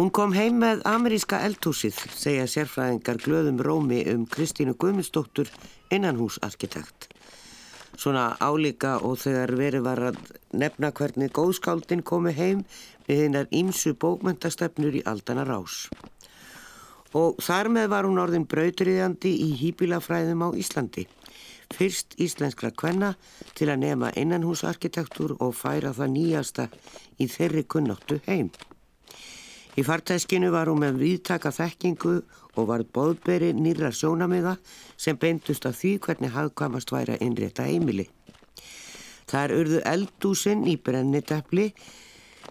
Hún kom heim með ameríska eldhúsið, segja sérfræðingar glöðum rómi um Kristínu Guðmundsdóttur innanhúsarkitekt. Svona álíka og þegar verið var að nefna hvernig góðskáldin komi heim við hinnar ímsu bókmyndastefnur í aldana rás. Og þar með var hún orðin brautriðjandi í hýpilafræðum á Íslandi. Fyrst íslenskra kvenna til að nema innanhúsarkitektúr og færa það nýjasta í þeirri kunnáttu heim. Í fartæskinu var hún með viðtaka þekkingu og var boðberi nýra sjónamiða sem beintust af því hvernig hafðkvamast væri að innrétta heimili. Það er urðu eldúsin í brenniteppli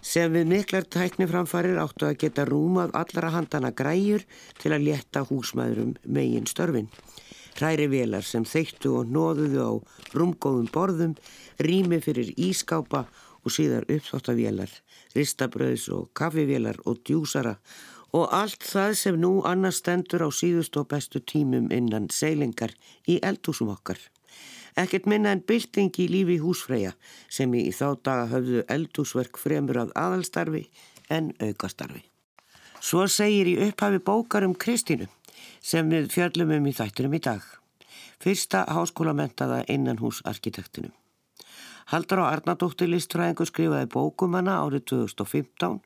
sem við miklar tækni framfarir áttu að geta rúmað allra handana græjur til að létta húsmaðurum megin störfin. Hræri velar sem þeittu og nóðuðu á rúmgóðum borðum, rými fyrir ískápa og síðar uppþóttavélar ristabröðs og kaffivélar og djúsara og allt það sem nú annars stendur á síðust og bestu tímum innan seilingar í eldhúsum okkar. Ekkert minna en bylting í lífi húsfreyja sem í þá daga höfðu eldhúsverk fremur að aðalstarfi en aukastarfi. Svo segir í upphafi bókar um Kristínu sem við fjöllum um í þætturum í dag. Fyrsta háskólamentaða innanhúsarkitektinum. Haldur á Arnardóttir listfræðingu skrifaði bókumanna árið 2015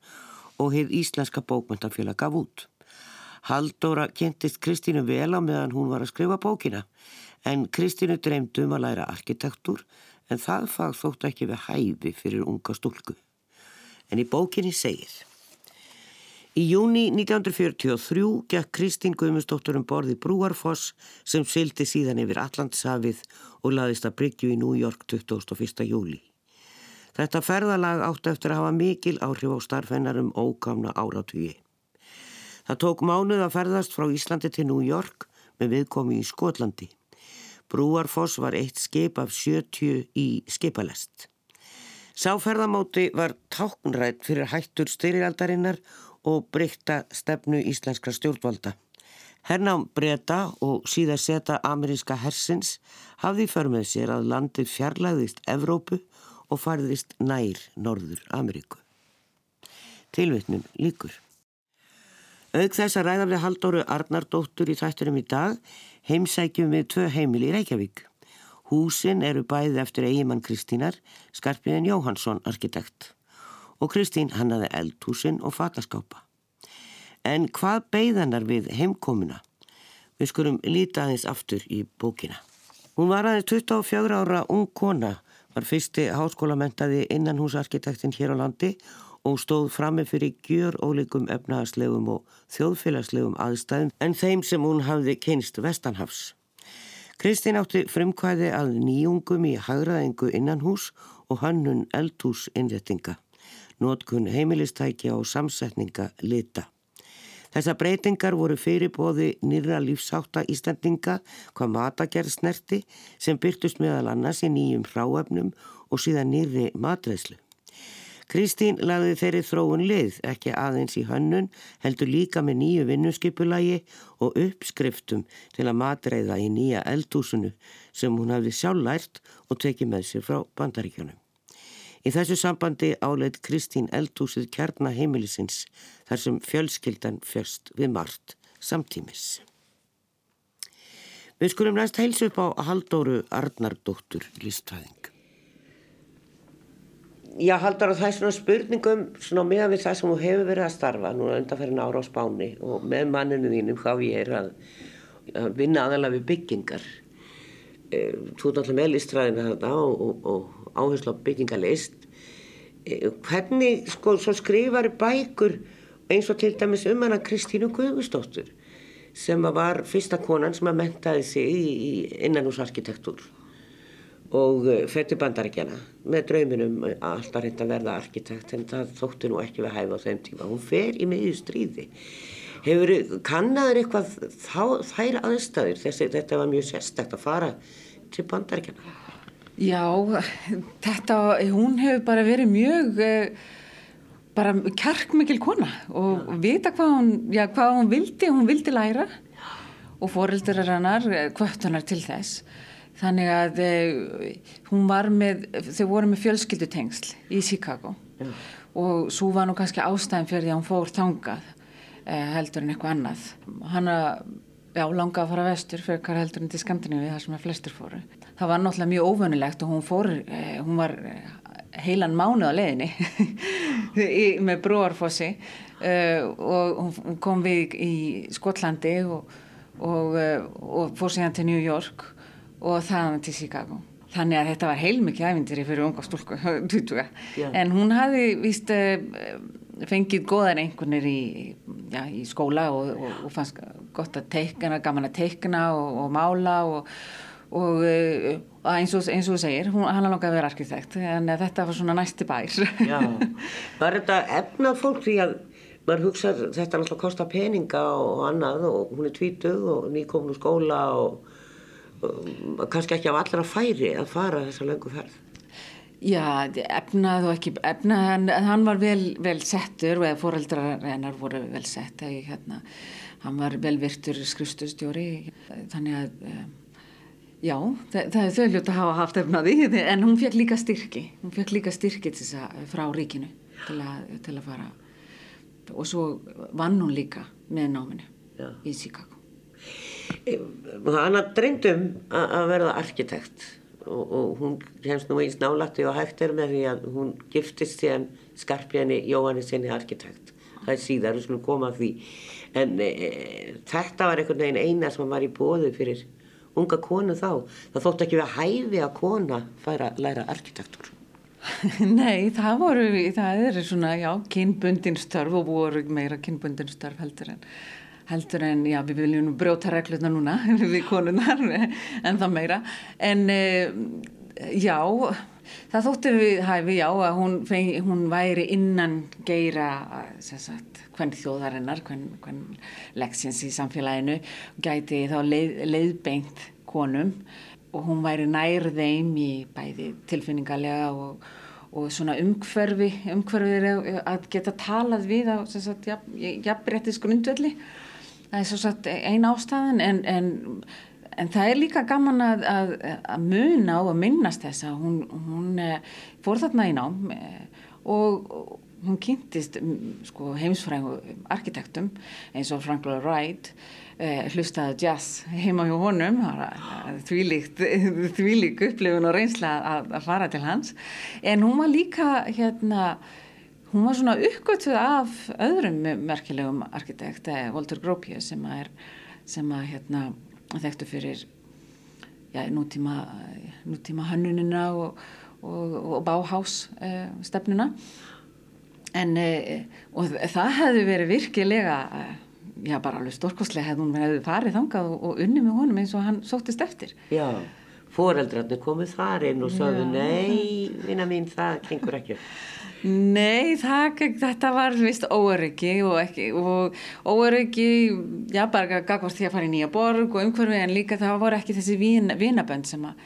og hefð Íslenska bókmyndafélag gaf út. Haldóra kynntist Kristínu vel á meðan hún var að skrifa bókina en Kristínu dreymdum að læra arkitektur en það fag þótt ekki við hæfi fyrir unga stúlku. En í bókinni segir Í júni 1943 gekk Kristín Guðmundsdóttur um borði Brúarfoss sem syldi síðan yfir Allandshafið og laðist að Bryggju í New York 21. júli. Þetta ferðalag átti eftir að hafa mikil áhrif á starfennar um ókamna áratvíi. Það tók mánuð að ferðast frá Íslandi til New York með viðkomi í Skotlandi. Brúarfoss var eitt skip af 70 í skipalest. Sáferðamóti var táknrætt fyrir hættur styrjaldarinnar og breytta stefnu íslenskra stjórnvalda. Hernám breyta og síðan seta ameríska hersins hafði för með sér að landið fjarlæðist Evrópu og farðist nær Norður Ameríku. Tilvittnum líkur. Aug þess að ræða við Haldóru Arnardóttur í þættunum í dag heimsækjum við tvö heimil í Reykjavík. Húsin eru bæðið eftir eigimann Kristínar, Skarpiðin Jóhansson arkitekt og Kristín hannaði eldhúsin og fataskápa. En hvað beigðanar við heimkomuna? Við skurum líta aðeins aftur í bókina. Hún var aðeins 24 ára ung kona, var fyrsti háskólamentaði innanhúsarkitektin hér á landi og stóð frammi fyrir gjör óleikum efnaðarslegum og þjóðfélagslegum aðstæðum en þeim sem hún hafði kynst Vestanhafs. Kristín átti frumkvæði að nýjungum í hagraðingu innanhús og hannun eldhús nótkun heimilistækja og samsetninga lita. Þessa breytingar voru fyrirbóði nýra lífsáta Íslandinga hvað matagerð snerti sem byrtust meðal annars í nýjum hráöfnum og síðan nýri matreðslu. Kristín lagði þeirri þróun lið ekki aðeins í hönnun heldur líka með nýju vinnuskipulagi og uppskriftum til að matreiða í nýja eldhúsinu sem hún hafði sjálf lært og tekið með sér frá bandaríkjanum. Í þessu sambandi áleit Kristín eldhúsið kjarnaheimilisins þar sem fjölskyldan fjöst við margt samtímis. Við skulum næst heilsu upp á Haldóru Arnardóttur listræðing. Já, Haldur, það er svona spurningum svona meðan við það sem þú hefur verið að starfa núna undanferðin ára á spáni og með manninu þínum hvað ég er að, að vinna aðalega við byggingar. Eh, þú ert alltaf með listræðina þetta og, og áherslu á byggingalist. E, hvernig sko skrifar bækur eins og til dæmis um hana Kristínu Guðmustóttur sem var fyrsta konan sem að mentaði sig í innanúsarkitektur og e, fætti bandarækjana með drauminum að alltaf reynda að verða arkitekt en það þótti nú ekki við hæfa á þeim tíma. Hún fer í miðju stríði. Hefur kannaður eitthvað þá, þær aðstæður þessi þetta var mjög sérstækt að fara til bandarækjana Já, þetta, hún hefur bara verið mjög, eh, bara kjarkmikil kona og ja. vita hvað hún, já, hvað hún vildi, hún vildi læra og fóreldurar hannar kvötunar eh, til þess. Þannig að eh, hún var með, þau voru með fjölskyldutengsl í Chicago og svo var nú kannski ástæðin fyrir því að hún fór þangað eh, heldur en eitthvað annað. Hanna já, langaði að fara vestur fyrir hver heldur til Skandinavíu þar sem að flestur fóru. Það var náttúrulega mjög óvönulegt og hún fór, eh, hún var eh, heilan mánuð á leiðinni í, með brúarfossi uh, og hún kom við í Skotlandi og, og, uh, og fór síðan til New York og þaðan til Chicago. Þannig að þetta var heilmikið ævindir fyrir unga stúlku, yeah. en hún hafi víst uh, fengið góðar einhvernir í, já, í skóla og, og fannst gott að teikna, gaman að teikna og mála og og uh, eins og þú segir hún, hann er langað að vera arkitekt en þetta var svona næsti bær. Já, var þetta efnað fólk? Því að maður hugsa þetta náttúrulega kostar peninga og annað og hún er tvítuð og nýkomnu skóla og, og kannski ekki af allra færi að fara þessa löngu ferð Já, efnað og ekki efnað, en hann var vel, vel settur og fóreldrar hennar voru vel sett hérna, hann var vel virtur skrifstustjóri þannig að eh, Já, það, það er þau hlut að hafa haft efnaði en hún fekk líka styrki, hún fekk líka styrki frá ríkinu til að, til að fara og svo vann hún líka með náminu Já. í Chicago. Þannig að dreyndum að verða arkitekt og, og hún hefst nú eins nálagti og hægt er með því að hún giftist síðan skarpjani Jóhanni sinni arkitekt. Það er síðar, við skulum koma að því. En e, þetta var einhvern veginn eina sem var í bóðu fyrir unga konu þá það þótt ekki við að hæfi að kona færa að læra arkitektur Nei, það voru það er svona, já, kynbundinstörf og voru meira kynbundinstörf heldur en heldur en, já, við viljum brjóta regluna núna við konunar en það meira en eh, já, það þóttu við hæfi, já, að hún, hún væri innan geira hvern þjóðarinnar, hvern, hvern leksins í samfélaginu gæti þá leið, leiðbeint konum og hún væri nær þeim í bæði tilfinningarlega og, og svona umhverfi, umhverfi að geta talað við á jafnbrettis grundvelli. Það er svo sagt eina ástæðan en, en, en það er líka gaman að, að, að muna og að minnast þess að hún, hún eh, fór þarna í nám eh, og hún kynntist sko, heimsfræðum arkitektum eins og Frank Lloyd Wright eh, hlustaði jazz heima hjá honum þvílík upplifun og reynsla að, að fara til hans. En hún var líka hérna hún var svona uppgötuð af öðrum merkilegum arkitekt eh, Walter Gropius sem að er sem að hérna þekktu fyrir já, nútíma nútíma hönnunina og, og, og báhás eh, stefnuna. En eh, og það hefði verið virkilega eh, já bara alveg stórkoslega hefði hún hefði farið þangað og, og unni með honum eins og hann sóttist eftir. Já, foreldrarnir komið þar inn og sagðu nei, vinna mín það kengur ekki Nei, það, þetta var vist óöryggi og, ekki, og óöryggi, já bara gagvart því að fara í nýja borg og umhverfi en líka það voru ekki þessi vinabönd sem að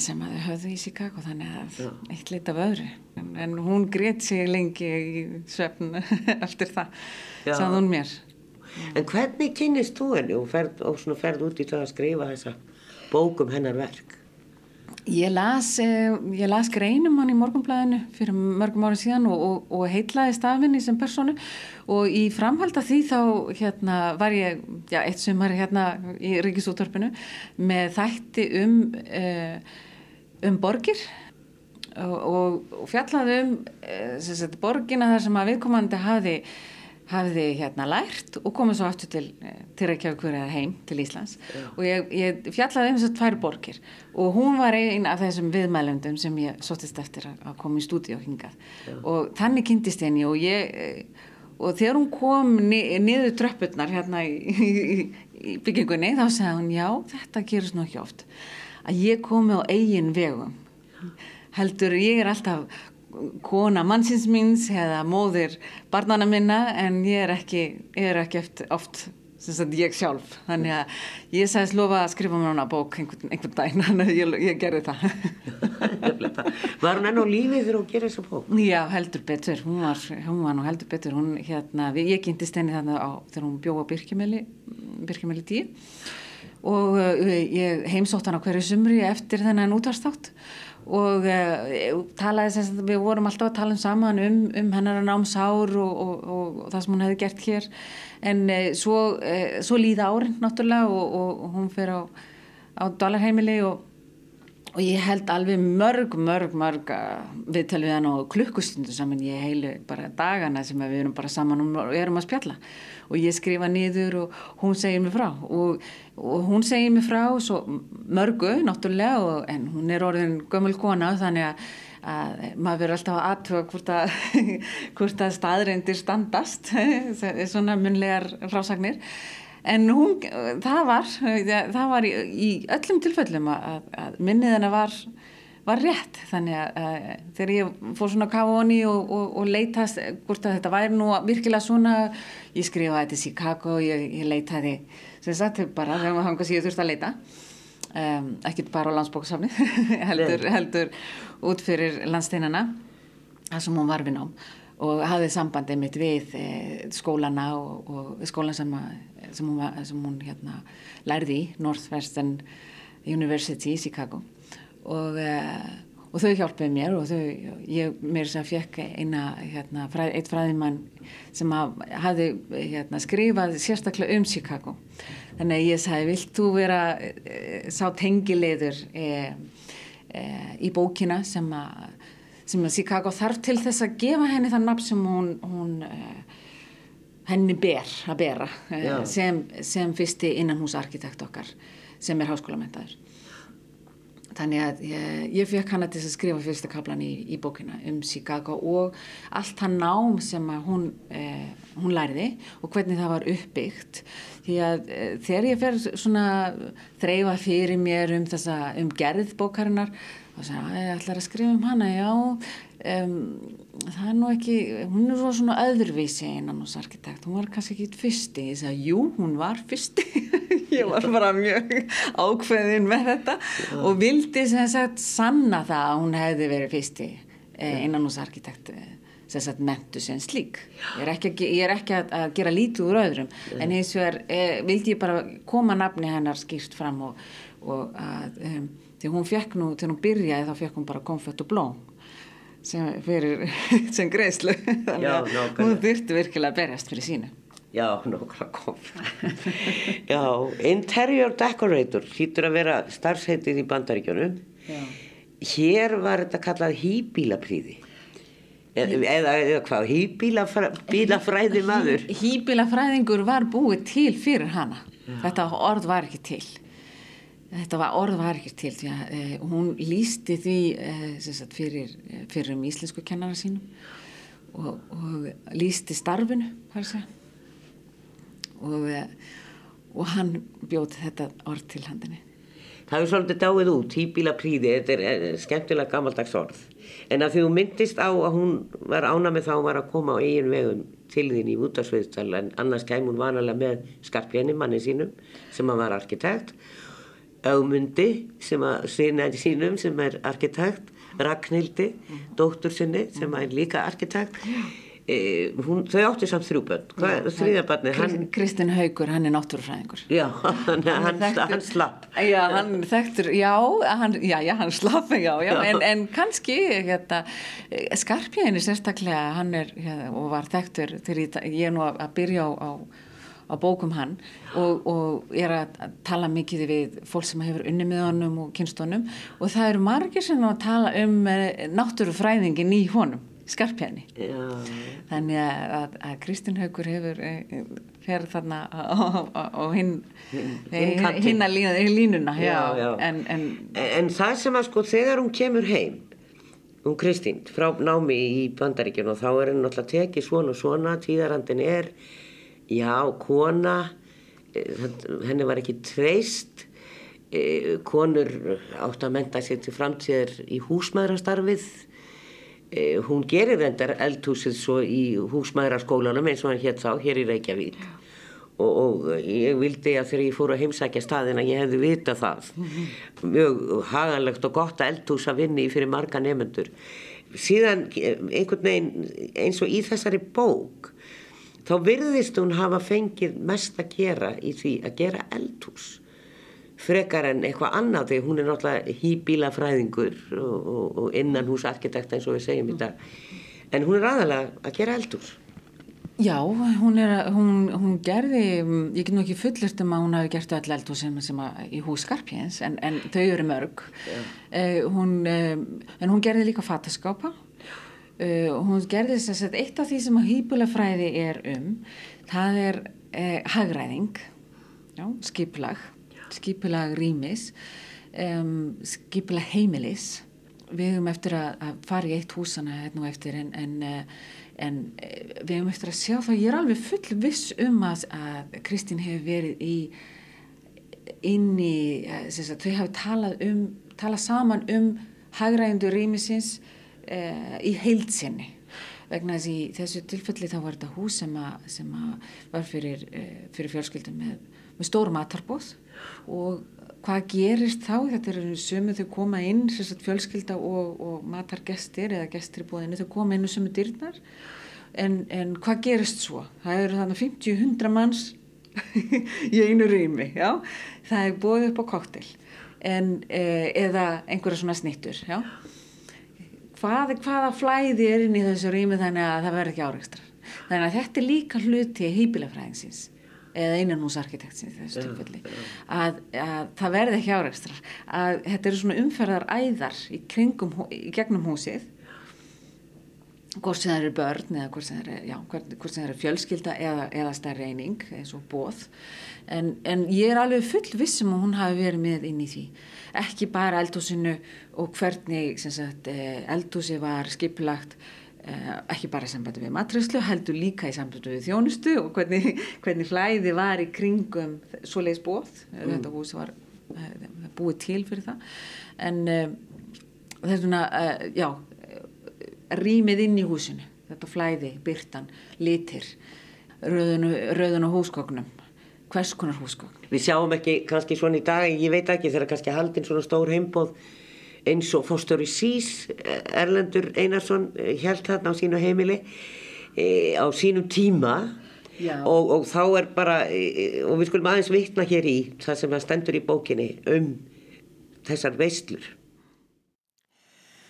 sem að þau höfðu í Chicago þannig að Já. eitt lit af öðru en, en hún greitt sig lengi í svefn eftir það sagði hún mér En hvernig kynist þú henni og ferð, og ferð út í það að skrifa þessa bókum hennar verk? Ég las, eh, ég las greinum hann í morgunblæðinu fyrir mörgum árið síðan og, og, og heitlaði stafinni sem personu og í framhald af því þá hérna, var ég, já, eitt sumar hérna í Ríkisúttorpinu með þætti um, uh, um borgir og, og fjallaði um uh, borgina þar sem að viðkomandi hafi hafði hérna lært og komið svo aftur til, eh, til Reykjavíkur eða heim til Íslands. Já. og ég, ég fjallaði um þess að tvær borgir. Og hún var einn af þessum viðmælundum sem ég sóttist eftir að koma í stúdíu og hingað. Já. og þannig kynntist henni og ég eh, og þegar hún kom ni, niður tröppurnar hérna í, í, í byggingunni þá segði hún já þetta gerist nú ekki oft að ég komi á eigin vegum. Heldur ég er alltaf kona mannsins míns eða móðir barnana minna en ég er ekki, ég er ekki eftir, oft ég sjálf. Þannig að ég sagðist lofa að skrifa mér hana bók einhvern, einhvern daginn þannig að ég, ég gerði það. Var hún enn á lífi þegar hún gerði þessu bók? Já, heldur betur. Hún var, hún var nú heldur betur. Hún, hérna, ég kynntist henni þannig á, þegar hún bjóða Birkjumeli Birkjumeli 10 og uh, ég heimsótt hann á hverju sumri eftir þennan útvarstátt og uh, talaði sem sagt, við vorum alltaf að tala um saman um, um hennar námsár og, og, og, og það sem hún hefði gert hér. En uh, svo, uh, svo líða árin náttúrulega og hún fer á, á dvalarheimili og og ég held alveg mörg, mörg, mörg viðtal við hann á klukkustundu saman ég heilu bara dagana sem við erum bara saman og erum að spjalla. Og ég skrifa niður og hún segir mig frá. Og, og hún segir mig frá svo mörgu náttúrulega og, en hún er orðin gömul kona þannig að, að maður verður alltaf að aðtöða hvort að, hvort að staðreindir standast. Svona munlegar frásagnir en hún, það var það var í, í öllum tilfellum að, að minnið hennar var var rétt, þannig að uh, þegar ég fór svona káni og, og, og leitast hvort að þetta væri nú virkilega svona, ég skrifaði þetta í Chicago og ég, ég leitaði sem sagt bara þegar maður hangast ég þurfti að leita. Um, ekkert bara á landsbóksafni heldur, heldur út fyrir landsteinana þar sem hún var við nám og hafði sambandið mitt við eh, skólana og, og skólan sem, sem hún, sem hún hérna, lærði í Northwestern University í Chicago. Og, uh, og þau hjálpuði mér og þau, ég mér sem fekk eina, hérna, fræð, eitt fræðimann sem hafði hérna, skrifað sérstaklega um Chicago. Þannig að ég sagði, vilt þú vera uh, sá tengilegur uh, í bókina sem að sem að Chicago þarf til þess að gefa henni það nafn sem hún, hún henni ber að bera sem, sem fyrsti innanhúsarkitekt okkar sem er háskólamentaður þannig að ég, ég fekk hana til að skrifa fyrsta kaplan í, í bókina um Chicago og allt hann nám sem hún, eh, hún læriði og hvernig það var uppbyggt. Því að eh, þegar ég fer svona þreyfa fyrir mér um þessa um gerð bókarinnar og sagði að ég ætlar að skrifa um hana. Já, um, það er nú ekki hún er svona öðruvísi einan hos arkitekt, hún var kannski ekki fyrsti. Ég sagði, jú, hún var fyrsti ég var bara mjög ákveðin með þetta já. og vildi sem sagt sanna það að hún hefði verið fyrsti eh, einan hos arkitekt eh, sem sagt mentu sem slík. Ég er ekki, ég er ekki að, að gera lítið úr öðrum. Já. en eins og er, eh, vildi ég bara koma nafni hennar skýrt fram og, og að um, því hún fekk nú, þegar hún byrjaði þá fekk hún bara konfett og blóm sem, sem greiðslu. Þannig að hún þurfti virkilega að berjast fyrir sínu Já, nokkla konfett Já, interior decorator hýttur að vera starfsheitið í bandaríkjónum hér var þetta kallað hýbílapríði eða, eða, eða hvað, hýbílafræði maður Hýbílafræðingur var búið til fyrir hana. Já. þetta orð var ekki til. Þetta var, orð var ekki til því að eh, hún lísti því eh, sagt, fyrir, fyrir um íslensku kennara sínum og, og lísti starfinu og, eh, og hann bjóti þetta orð til handinni. Það er svolítið dáið út, tíbíla príði, þetta er eh, skemmtilega gammaldags orð. En að því þú myndist á að hún var ána með þá hún var að koma á eigin vegum til þín í útarsviðstal en annars kæm hún vanalega með skarpjani manni sínum sem að var arkitekt. Augmundi sem að sinna sínum sem er arkitekt. Ragnhildi, dóttur sinni sem er líka arkitekt e, hún, þau áttu samt þrjúbönd þrýðabarni Kristinn Haugur, hann er náttúrufræðingur. Já, hann, hann, hann, slapp. Já, hann þekktur, já já, já, hann slapp, já, já. En, en kannski, hérna Skarpjæðin er sérstaklega, hann er hérna, og var þekktur, þegar ég er nú að byrja á, á á bókum hann og, og er að tala mikið við fólk sem hefur unni með honum og kynstónum og það eru margir sem að tala um eh, náttúrufræðingin í honum skarpjæni þannig að, að Kristinn Haugur hefur eh, fer þarna á hinn hinn að línuna já, já. En, en, en það sem að sko þegar hún kemur heim hún Kristín frá námi í bandaríkjun og þá er henni náttúrulega tekið svona og svona tíðarandin er já, kona eh, henni var ekki treyst eh, konur átt að menta sér til framtíðar í húsmaðurastarfið eh, hún gerir endar eldhúsið svo í húsmaðuraskólanum eins og hann hétt þá hér í Reykjavík. Og, og ég vildi að þegar ég fór að heimsækja staðin að ég hefði vitað það. Mjög haganlegt og gott að eldhús að vinni fyrir marga nefnendur síðan einhvern veginn eins og í þessari bók þá virðist hún hafa fengið mest að gera í því að gera eldhús frekar en eitthvað annað því hún er náttúrulega hýbílafræðingur og, og, og innan hús arkitekt eins og við segjum í dag. En hún er aðalega að gera eldur. Já, hún, er, hún, hún gerði, ég get nú ekki fullist um að hún hafi gert öll eldur sem, sem að, í hús Skarpjens en, en þau eru mörg. Uh, hún, uh, en hún gerði líka fataskápa. Uh, hún gerði þess að eitt af því sem að hýbulafræði er um það er hagræðing já, skiplag skipilag rýmis um, skipilag heimilis. Við höfum eftir að, að fara í eitt húsana hérna og eftir en, en, eh, en eh, við höfum eftir að sjá það. Ég er alveg full viss um að, að Kristín hefur verið í inn í eh, þau hafi talað um talað saman um hagræðindu rýmisins uh, í heilsinni vegna þess í þessu tilfelli þá var þetta hús sem, að, sem að var fyrir, fyrir fjölskyldum með, með stór matarbóð og hvað gerist þá? Þetta eru sömu þau koma inn, fjölskylda og, og matar gestir eða gestir í bóðinu, þau koma inn og sömu dyrnar. En, en hvað gerist svo? Það eru þannig 50-100 manns í einu rými, já. Það er bóðið upp á koktel en, e, eða einhverja svona snittur, já. Hvað, hvaða flæði er inn í þessu rými þannig að það verður ekki áreikstra þannig að þetta er líka hluti hýpilafræðingsins eða innanhúsarkitektsins í þessu tilfelli að, að það verði ekki áreikstrar að þetta eru svona umferðar æðar í kringum, í gegnum húsið. Hvort sem það eru börn eða hvort sem það eru, já, hvort sem það eru fjölskylda eða, eða stærri eining eins og bóð en, en ég er alveg full vissum og hún hafi verið með inn í því. Ekki bara eldhúsinu og hvernig sagt, eh, eldhúsi var skipilagt ekki bara í sambandi við matræslu, heldur líka í sambandi við þjónustu og hvernig, hvernig flæði var í kringum svoleiðis bóð, mm. þetta hús var uh, búið til fyrir það. En það er svona já, rýmið inn í húsinu, þetta flæði byrtan, litir rauðun og húsgóknum hvers konar húsgókn Við sjáum ekki kannski svona í dag, ég veit ekki þegar kannski haldinn svona stór heimbóð eins og fórstöru Sís Erlendur Einarsson held eh, þarna á sínu heimili e, á sínum tíma. Og, og þá er bara e, og við skulum aðeins vitna hér í það sem það stendur í bókinni um þessar veistlur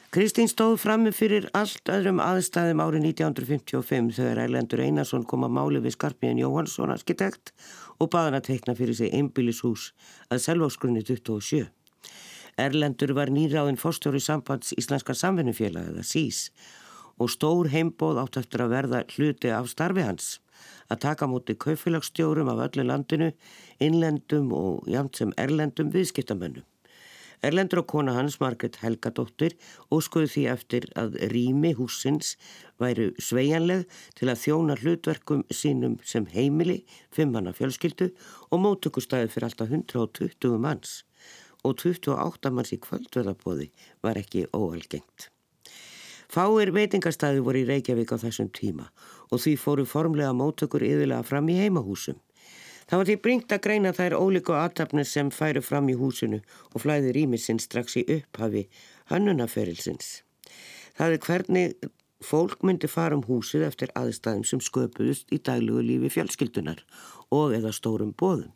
Kristín stóð frammi fyrir allt öðrum aðstæðum árið 1955 þegar Erlendur Einarsson kom að máli við Skarpíðin Jóhansson arkitekt og baðan að teikna fyrir sig einbílishús að selvásgrunni 27 Erlendur var nýráðin fórstjóri sambands Íslenska samvinnufélag eða SÍS og stór heimbóð átt eftir að verða hluti af starfi hans að taka múti kaufélagsstjórum af öllu landinu, innlendum og jamt sem erlendum viðskiptamönnum. Erlendur og kona hans, Margret Helgadóttir, óskuði því eftir að rými húsins væru sveianleg til að þjóna hlutverkum sínum sem heimili, fimmanna fjölskyldu og mótökustæði fyrir alltaf 120 manns og 28 manns í kvöldverðarbóði var ekki óalgengt. Fáir veitingarstaði voru í Reykjavík á þessum tíma og því fóru formlega mótökur yðurlega fram í heimahúsum. Það var því bringt að greina þær ólíku aðtapnir sem færu fram í húsinu og flæði rýmisinn strax í upphafi hannunaferilsins. Það er hvernig fólk myndi fara um húsið eftir aðstæðum sem sköpuðust í daglugu lífi fjölskyldunar og eða stórum bóðum.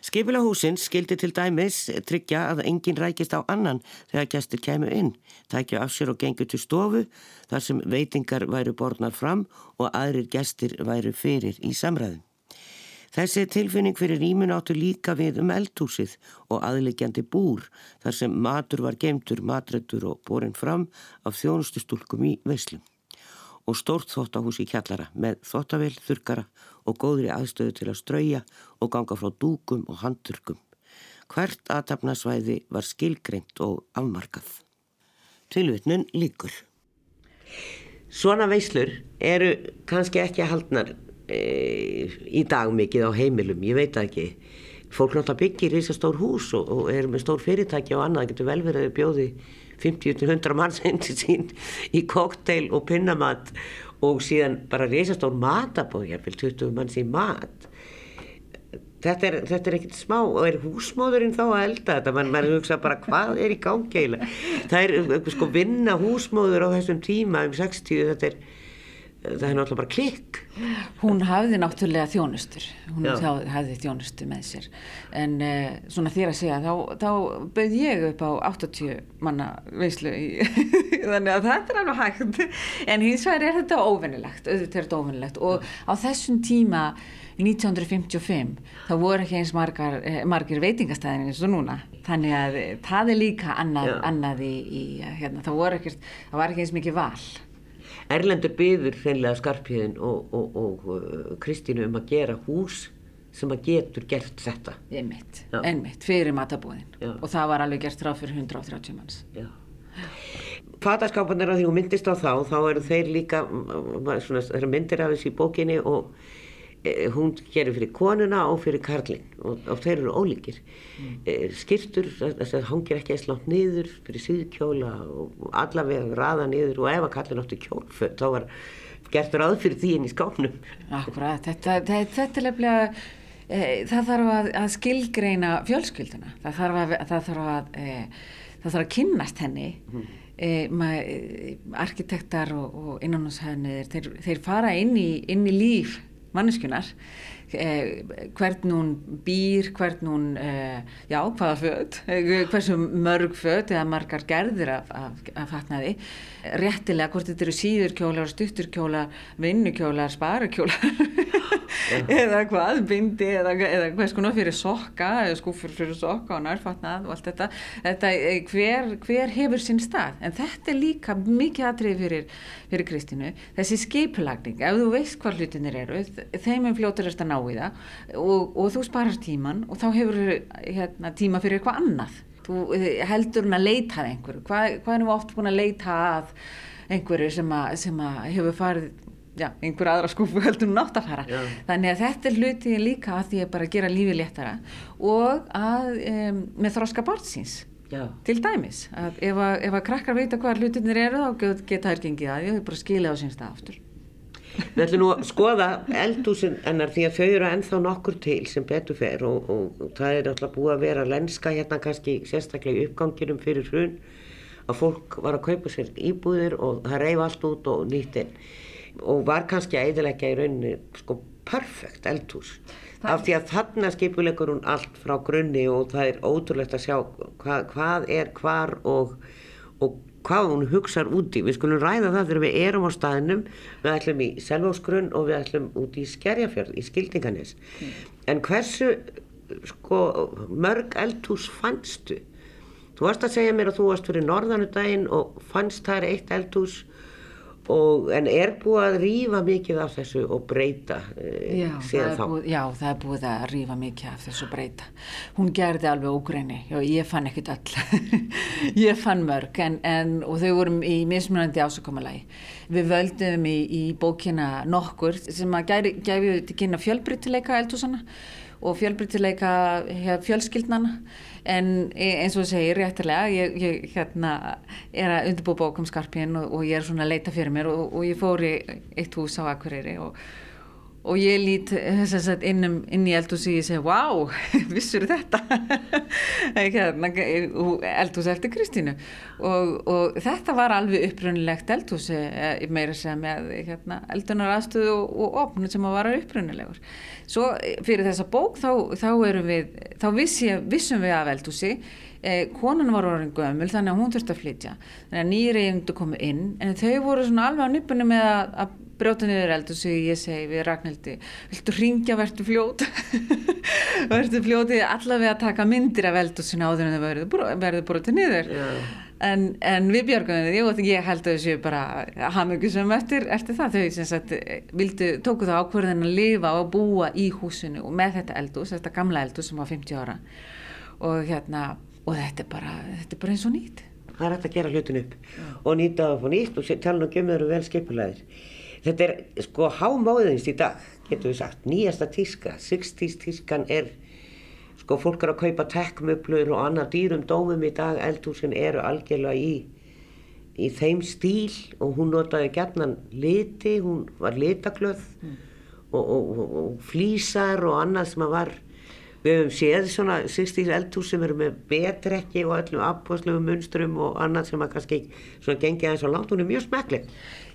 Skipila húsins skildi til dæmis tryggja að enginn rækist á annan þegar gestur kemur inn, tækja af sér og gengur til stofu þar sem veitingar væru borðnar fram og aðrir gestur væru fyrir í samræðum. Þessi tilfinning fyrir rýmun áttu líka við um eldhúsið og aðlegjandi búr þar sem matur var gemtur, matrættur og borin fram af þjónustustúlkum í veislum og stórt þóttahús í kjallara með þóttavel, þurkara og góðri aðstöðu til að strauja og ganga frá dúkum og handturkum. Hvert aðtapnasvæði var skilgreint og afmarkað. Tilvitnun líkur. Svona veislur eru kannski ekki haldnar e, í dag mikið á heimilum, ég veit ekki. Fólk náttúrulega byggir í þessu stór hús og, og er með stór fyrirtæki og annað, það getur vel verið að bjóði 50-100 manns hindi sín í kokteil og pinnamat og síðan bara reysastór matabóð, ég vil 20 manns í mat. Þetta er, er ekkert smá og er húsmóðurinn þá að elda þetta? Mann man hugsa bara hvað er í gangi það er sko vinna húsmóður á þessum tíma um 60 þetta er það er náttúrulega bara klikk. Hún hafði náttúrulega þjónustur, hún þá- hafði þjónustu með sér. En uh, svona þér að segja þá, þá bauð ég upp á 80 manna veislu í, þannig að þetta er alveg hægt. En hins vegar er þetta óvinnilegt auðvitað er þetta óvinnilegt og á þessum tíma 1955 þá voru ekki eins margar, eh, margir veitingastæðin eins og núna. Þannig að það er líka annað, annað í, í eh, hérna, það, voru ekkert, það var ekki eins mikið val Erlendur byður hreinlega Skarpíðin og, og, og uh, Kristínu um að gera hús sem að getur gert þetta einmitt, einmitt, fyrir matabúðin Já. og það var alveg gert ráð fyrir 130 manns Já. Fataskápanir að því hún myndist á þá, þá eru þeir líka, mm, svona, það eru myndir af þessu í bókinni og hún gerir fyrir konuna og fyrir karlinn og, og þeir eru ólíkir. Mm. E, skirtur, þess að hangir ekki eins langt niður fyrir síðkjóla og allavega raða niður og ef að kallin áttu kjólföt, þá var gert ráð fyrir því inn í skápnum. Akkurat, þetta, þetta, þetta er lefnilega e, það þarf að, að skilgreina fjölskylduna það þarf að, það þarf að, e, það þarf að kynnast henni e, ma, e, arkitektar og, og innanúshæðnir þeir, þeir fara inn í, inn í líf manneskunar eh, hvern hún býr hvern hún, eh, já, hvaða föt eh, hversu mörg föt eða margar gerðir af, af, af fatnaði. Réttilega hvort þetta eru síðurkjólar stutturkjólar, vinnukjólar sparukjólar eða hvað, bindi eða, eða hvers konar fyrir sokka eða skúfur fyrir sokka og nærfatnað og allt þetta, þetta eh, hver, hver hefur sinn stað, en þetta er líka mikið atrið fyrir, fyrir Kristínu. Þessi skipulagning, ef þú veist hvað hlutinir eru, þeim er fljótur eftir að ná í það og, og þú sparar tíman og þá hefur hérna, tíma fyrir eitthvað annað. Þú eh, heldur hún að leita að einhverju. Hvað, hvað erum við oft búin að leita að einhverju sem, að, sem að hefur farið já, einhver aðra skúfu heldur hún átt að fara Já. þannig að þetta er hluti líka að því að bara gera lífi léttara og að um, með þroska barnsins Já. til dæmis, að ef að, ef að krakkar vita hvað hlutinir eru þá get- geta þær gengið að og þau bara skilja á sín stað aftur Við ætlum nú að skoða eldhúsin hennar því að þau eru ennþá nokkur til sem betur fer og, og, og það er alltaf búið að vera lenska hérna kannski sérstaklega í uppganginum fyrir hrun að fólk var að kaupa sér íbúðir og það reyf allt út og nýtt inn og var kannski að eðilegja í rauninni sko perfekt eldhús af því að þarna skipulegur hún allt frá grunni og það er ótrúlegt að sjá hvað, hvað er hvar og, og hvað hún hugsar úti. Við skulum ræða það þegar við erum á staðinum, við ætlum í Selvósgrunn og við ætlum út í Skerjafjörð, í Skildinganis. En hversu sko, mörg eldhús fannstu? Þú varst að segja mér að þú varst fyrir norðanudaginn og fannst þær eitt eldhús og, en er búið að rífa mikið af þessu og breyta e, Já það, síðan þá? búið, já, það er búið að rífa mikið af þessu breyta. Hún gerði alveg ógreini, já, ég fann ekkit öll. ég fann mörg en, en, og þau vorum í mismunandi ásökumalagi. Við völdum í, í bókina nokkur sem að gæri, gæfi til kynna fjölbrytileika eldhúsana og fjölbrytileika fjölskyldnana en e- eins og segir réttilega ég, ég hérna er að undirbúa bók um skarpinn og, og ég er svona að leita fyrir mér og, og ég fór í eitt hús á Akureyri og og ég lít að sagt, inn, um, inn í eldhús og ég segi, wow, vissur þetta? Hérna, eldhús eftir Kristínu. Og, og þetta var alveg upprunilegt eldhús eh, meira sem hérna, eldunar aðstöðu og, og opn sem að vara upprunilegur svo eh, fyrir þessa bók þá, þá við þá vissi, vissum við af eldhúsi. Eh, konan var orðin gömul þannig að hún þurfti að flytja. Þannig að nýri eigendu komu inn en þau voru svona alveg á nippunni með að, að brjóta niður eldur svo ég segi við Ragnhildi viltu ringja, verður fljót verður fljótið allavega að taka myndir af eldur sinna áður en það verður, brjótið niður Já. en, en við björgum og ég held að þessu bara hafmyggjusum eftir, eftir það þau sem sagt vildu, tóku það ákvörðin að lifa og búa í húsinu og með þetta eldús, þetta gamla eldús sem var 50 ára og hérna og þetta er bara, þetta er bara eins og nýtt Það er hægt að gera hlutin upp og nýta það upp á nýtt og tala um þau eru vel skipulæðir. Þetta er sko hámáðins í dag, getur við sagt, nýjasta tíska, 60s tískan er, sko fólk er að kaupa tekkmöblur og annað dýrum dómum í dag, eldhúsin eru algjörlega í, í þeim stíl og hún notaði gætnan liti, hún var litaglöð og, og, og, og flísar og annað sem að var. Við hefum séð svona 60's eldhús sem eru með betrekki og öllum apposlegu munstrum og annað sem að kannski svona gengi aðeins á langt, hún er mjög smekleg.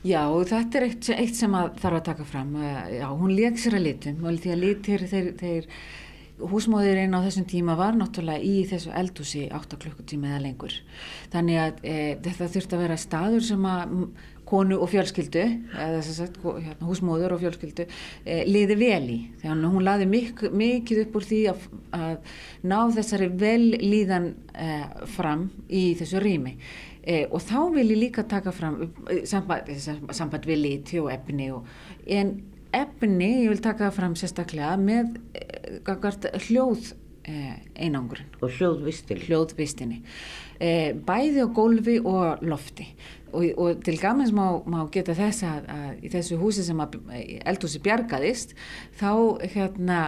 Já, þetta er eitt, eitt sem þarf að taka fram. Eh, já, hún leik sér að litum og því að litir þeir, þeir húsmóðurinn á þessum tíma var náttúrulega í þessu eldhúsi 8 klukkutíma eða lengur. Þannig að e, þetta þurfti að vera staður sem að konu og fjölskyldu, eða að hérna, húsmóður og fjölskyldu, e, liði vel í. Þannig að hún laði mik mikið upp úr því að, að ná þessari vellíðan e, fram í þessu rými. E, og þá vil ég líka taka fram e, samband, samband við liti og efni og, en efni, ég vil taka fram sérstaklega með e, hljóð einangurinn. Og hljóðvistinni. Hljóðvistinni. Bæði á gólfi og lofti og, og til gamins má, má geta þess að, að í þessu húsi sem eldhúsi bjargaðist þá hérna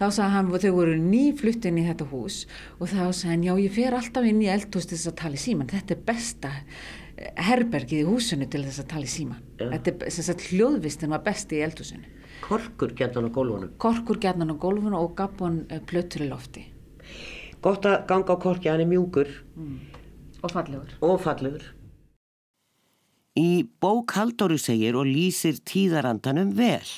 þá sagði hann þau voru nýfluttin í þetta hús. Og þá sagði hann já ég fer alltaf inn í eldhús til þess að tala í síman þetta er besta herbergið í húsinu til þess að tala í síman ja. þetta er þess að hljóðvistin var besti í eldhúsinu. Korkur gætnan á gólfunum. Korkur gætnan á gólfunum og gafbon eh, plötur í lofti. Gott að ganga á korki, hann er mjúkur. Mm. og fallegur. Og fallegur. Í bók Haldóri segir og lýsir tíðarandanum vel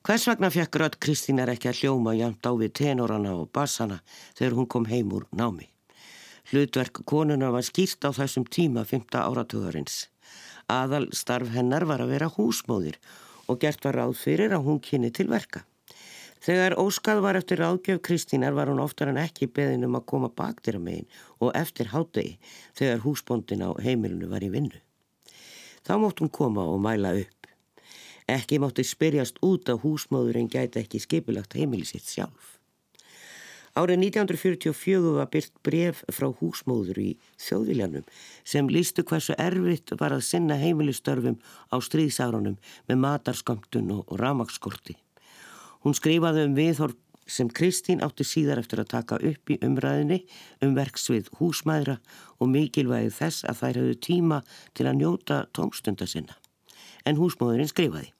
Hvers vegna fekk Rött Kristínar ekki að hljóma jæmt á við tenorana og bassana þegar hún kom heim úr námi? Hlutverk konuna var skýrt á þessum tíma 5. áratugurins. Aðal starf hennar var að vera húsmóðir og gert var ráð fyrir að hún kynni til verka. Þegar óskað var eftir ráðgjöf Kristínar var hún oftar en ekki beðin um að koma baktir að megin og eftir hátegi þegar húsbóndin á heimilinu var í vinnu. Þá mótt hún koma og mæla upp. Ekki mátti spyrjast út að húsmáðurinn gæti ekki skipilagt heimili sitt sjálf. Árið 1944 var byrt bref frá húsmóður í þjóðviljanum sem lístu hversu erfitt var að sinna heimilistörfum á stríðsárunum með matarskamtun og ramagskorti. Hún skrifaði um viðhorf sem Kristín átti síðar eftir að taka upp í umræðinni um verksvið húsmæðra og mikilvægi þess að þær hefðu tíma til að njóta tómstunda sinna. En húsmóðurinn skrifaði.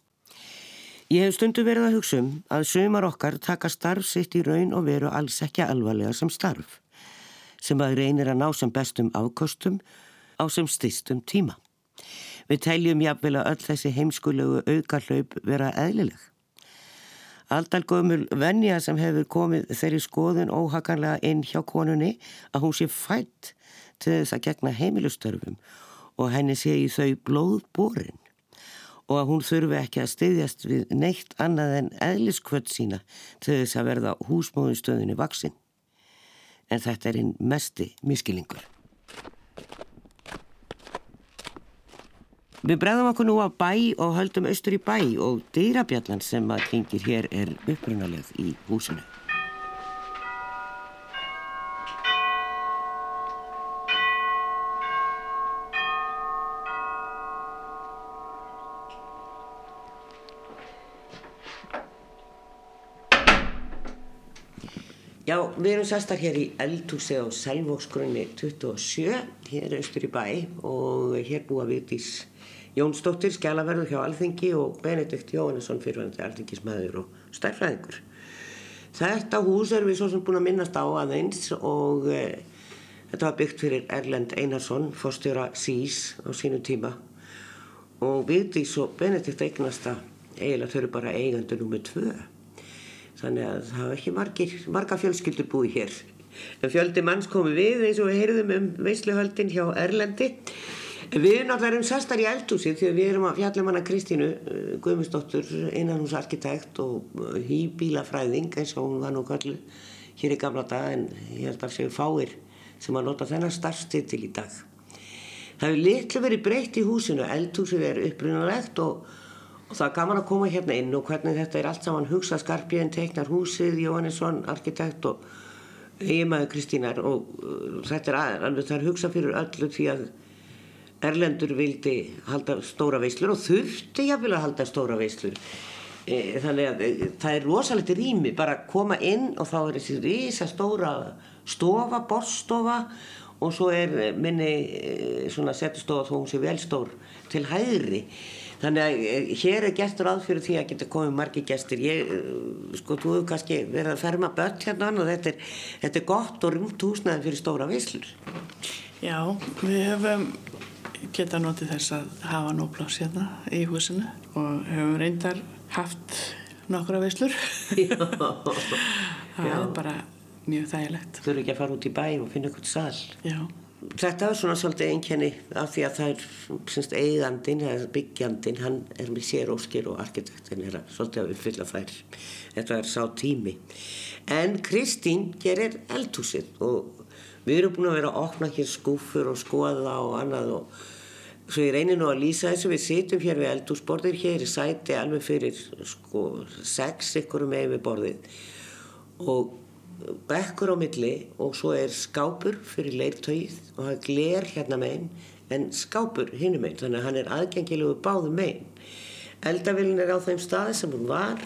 Ég hef stundu verið að hugsa um að sömar okkar taka starf sitt í raun og veru alls ekki alvarlega sem starf, sem að reynir að ná sem bestum afkostum á sem stistum tíma. Við teljum jáfnvel að öll þessi heimskulegu auka hlaup vera eðlileg. Aldalgömul vennja sem hefur komið þeirri skoðun óhakanlega inn hjá konunni að hún sé fætt til þess að gegna heimilustörfum og henni sé í þau blóðborin og að hún þurfi ekki að styðjast við neitt annað en eðliskvöld sína til þess að verða húsmóðunstöðinni vaksinn. En þetta er einn mesti miskilingur. Við bregðum okkur nú á bæ og höldum austur í bæ og dýrabjallan sem að klingir hér er upprunalegð í húsinu. Við erum sestar hér í eldhúsi á Selvóksgrunni 27, hér austur í bæ og hér búa Vigdís Jónsdóttir, skjálaverður hjá Alþingi og Benedikt Jóhannesson fyrirvændi alþingismæður og stærfræðingur. Þetta hús er við svo sem búin að minnast á aðeins og e, þetta var byggt fyrir Erlend Einarsson, fórstjóra SÍS á sínu tíma og Vigdís og Benedikt eignast að eiginlega þau eru bara eigandur nummið tvö þannig að það var ekki margir, marga fjölskyldur búið hér. En fjöldi manns komi við eins og við heyrðum um veisluhöldin hjá Erlendi. Við náttúrulega erum sestar í eldhúsi því að við erum að fjalla manna um Kristínu uh, Guðmundsdóttur innanhúsarkitekt og uh, hýbílafræðing eins og hún var nú kallu hér í gamla dag en ég held að séu fáir sem að nota þennan starfstið til í dag. Það hefur litlu verið breytt í húsinu. Eldhúsið er upprunalegt og Og það er gaman að koma hérna inn og hvernig þetta er allt saman hugsað. Skarpið en teiknar húsið, Jóhannesson, arkitekt og eiginmaður Kristínar. Og uh, þetta er alveg það er hugsað fyrir öllu því að Erlendur vildi halda stóra veislur og þurfti jáfnvel að halda stóra veislur. E, þannig að e, það er rosalegt rými bara að koma inn og þá er þessi risa stóra stofa, borstofa og svo er minni eh, svona setustofa þó hún sé vel stór til hæðri þannig að eh, hér er gestur að fyrir því að geta komið margi gestir. Ég, eh, sko, þú hefur kannski verið að ferma börn hérna og þetta er, þetta er gott og rúmt húsnaði fyrir stóra vislur Já, við höfum geta notið þess að hafa nóplás hérna í húsinu og höfum reyndar haft nokkra veislur. Það er bara mjög þægilegt. Þú eru ekki að fara út í bæ og finna eitthvað sall Já, Þetta er svona svolítið einkenni af því að það er semst eigandin byggjandin, hann er með sér óskir og arkitektin er að svolítið að uppfylla þær. Þetta er sá tími. En Kristín gerir eldhúsið og við erum búin að vera að opna hér skúfur og skoða og annað og svo ég reynir nú að lýsa þessu, við sitjum hér við eldhúsborðir hér í sæti alveg fyrir sko sex ykkurum með við borðið og bekkur á milli og svo er skápur fyrir leirtögið og er gler hérna megin en skápur hinum megin þannig að hann er aðgengilegu báðu megin. Eldavillin er á þeim staði sem hún var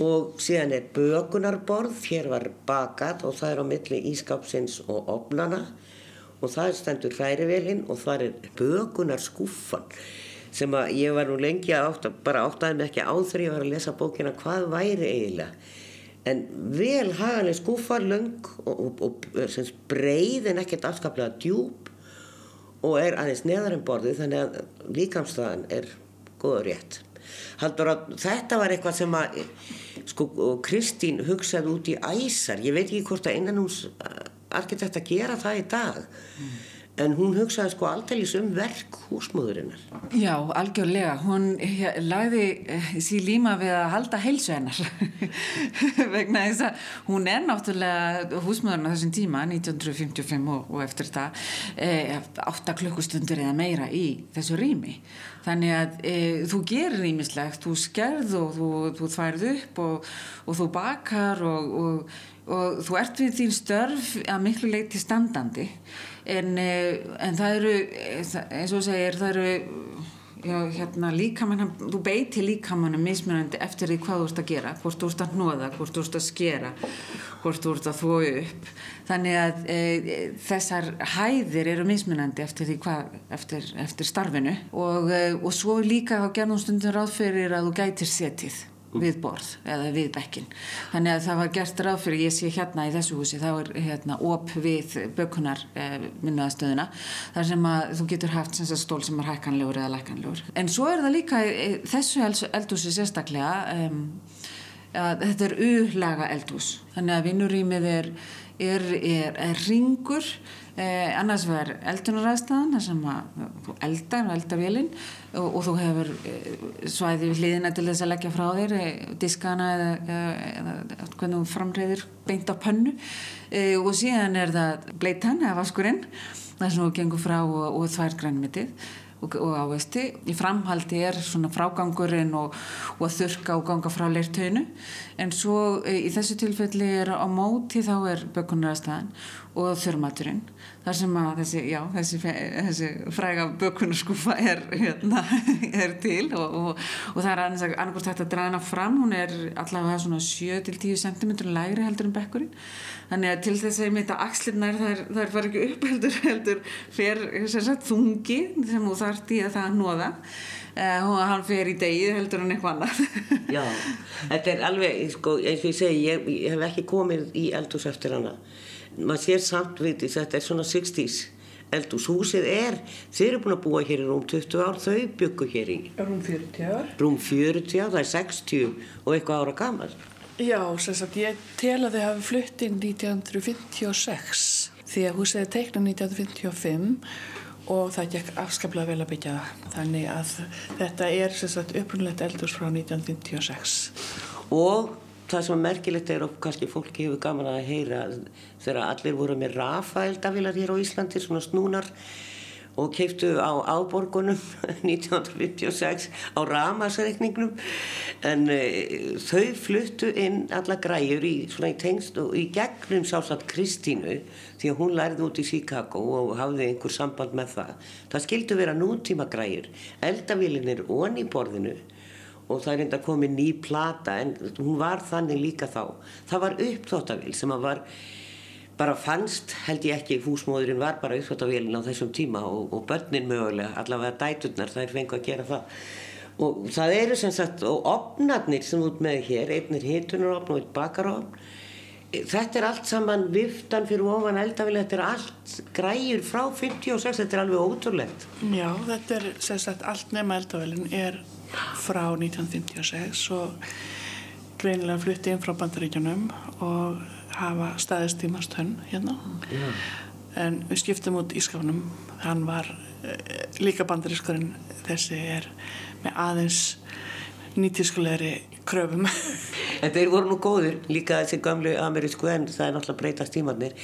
og síðan er bökunarborð hér var bakat og það er á milli ískápsins og opnana og það stendur hrærivelin og það er bökunarskúfan sem að ég var nú lengi að átta, bara áttaði mig ekki á þegar ég var að lesa bókina hvað væri eiginlega en vel hagaleg skúfa löng og, og, og sem breið en ekkert afskaplega djúb og er aðeins neðar en borðið þannig að líkamstæðan er góður rétt. Haldur þetta var eitthvað sem að sko, Kristín hugsaði út í æsar. Ég veit ekki hvort að innan hús arkitekt að gera það í dag. Mm. En hún hugsaði sko alltaf um verk húsmóðurinnar. Já, algjörlega. Hún lagði eh, sír líma við að halda heilsu hennar. Vegna þess að hún er náttúrulega húsmöðurinn á þessum tíma 1955 og, og eftir það eh, 8 klukkustundur eða meira í þessu rými. Þannig að e, þú gerir rýmislegt þú skerð og þú, þú þværð upp og, og þú bakar og, og þú ert við þín störf að miklu leiti standandi en, e, en það eru eins og segir það eru Já, hérna líkamann, þú beiti líkamannum mismunandi eftir því hvað þú ert að gera hvort þú ert að hnoða, hvort þú ert að skera hvort þú ert að þói upp. Þannig að e, þessar hæðir eru mismunandi eftir því hvað eftir, eftir starfinu. Og, e, og svo líka þá gerðum stundum ráð fyrir að þú gætir setið við borð eða við bekkin þannig að það var gert ráð fyrir ég sé hérna í þessu húsi. Þá er hérna op við bökunar eh, minnaðastöðuna þar sem að þú getur haft sem stól sem er hækkanlegur eða lækkanlegur. En svo er það líka þessu eldhúsi sérstaklega um, að þetta er uhlaga eldhús. Þannig að vinnurýmið er, er, er, er ringur Eh, annars verður eldunaræðstæðan þar sem að þú eldar og eldavélinn og, og þú hefur eh, svæði við hliðina til þess að leggja frá þér eh, diskana eða, eða, eða hvernig þú framreiðir beint á pönnu. Eh, og síðan er það bleitan eða vaskurinn þar sem þú gengur frá og, og þvær grænmitið og, og ávesti. Í framhaldi er svona frágangurinn og, og að þurka og ganga frá leirtöinu en svo e, í þessu tilfelli er á móti þá er bökunarastæðan og þurrmaturinn þar sem að þessi, já, þessi, þessi fræga bökunarskúfa er, hérna, er til og, og, og það er annarkvæmst hægt að draða hana fram, hún er allavega svona 7-10 cm lægri heldur en bekkurinn. Þannig að til þess að ég meita axlirnar þar, þar fara ekki upp heldur heldur fer sagt, þungi sem þú þart í að það nóða Uh, hann fer í degið heldur hann eitthvað annað. Já, þetta er alveg sko, eins og ég segi, ég, ég hef ekki komið í eldhús eftir hana maður sér samt við því þetta er svona 60's eldhús, húsið er þeir eru búin að búa hér í rúm 20 ár þau byggu hér í rúm 40 ár rúm 40 ár, það er 60 og eitthvað ára gaman Já, sem sagt, ég tel að þau hafi flutt inn 1956 því að húsið er teikna 1955 og það gekk afskaplega vel að byggja það. Þannig að þetta er upprunlegt eldurs frá 1956. Og það sem er merkilegt er og kannski fólki hefur gaman að heyra þegar allir voru með rafaeldavilar hér á Íslandi, svona snúnar og keiftu á áborgunum 1956 á ramasreikningnum en uh, þau fluttu inn alla græjur í, í tengst og í gegnum sálsagt Kristínu því að hún lærði út í Chicago og hafði einhver samband með það. Það skildu vera nútíma græjur eldavílin er onni borðinu og það er enda komið ný plata en hún var þannig líka þá. Það var uppþóttavil sem að var bara fannst held ég ekki húsmóðurinn var bara uppsvöldavélin á þessum tíma og, og börnin mögulega, allavega dæturnar þær fengu að gera það. Og það eru sem sagt, og opnarnir sem út með hér, einnir hitunarofn og eitt bakarofn þetta er allt saman viftan fyrir ofan eldavill þetta er allt græjur frá 56 þetta er alveg ótrúlegt. Já, þetta er sem sagt allt nema eldavillin er frá 1956 og greinilega flutti inn frá bandaríkjunum og hafa staðist í masthönn hérna. Já. en við skiptum út ískafnum hann var eh, líka bandarískurinn. Þessi er með aðeins nýtískulegri kröfum. En þeir voru nú góður líka þessi gamlu amerísku en það er náttúrulega breytast tímannir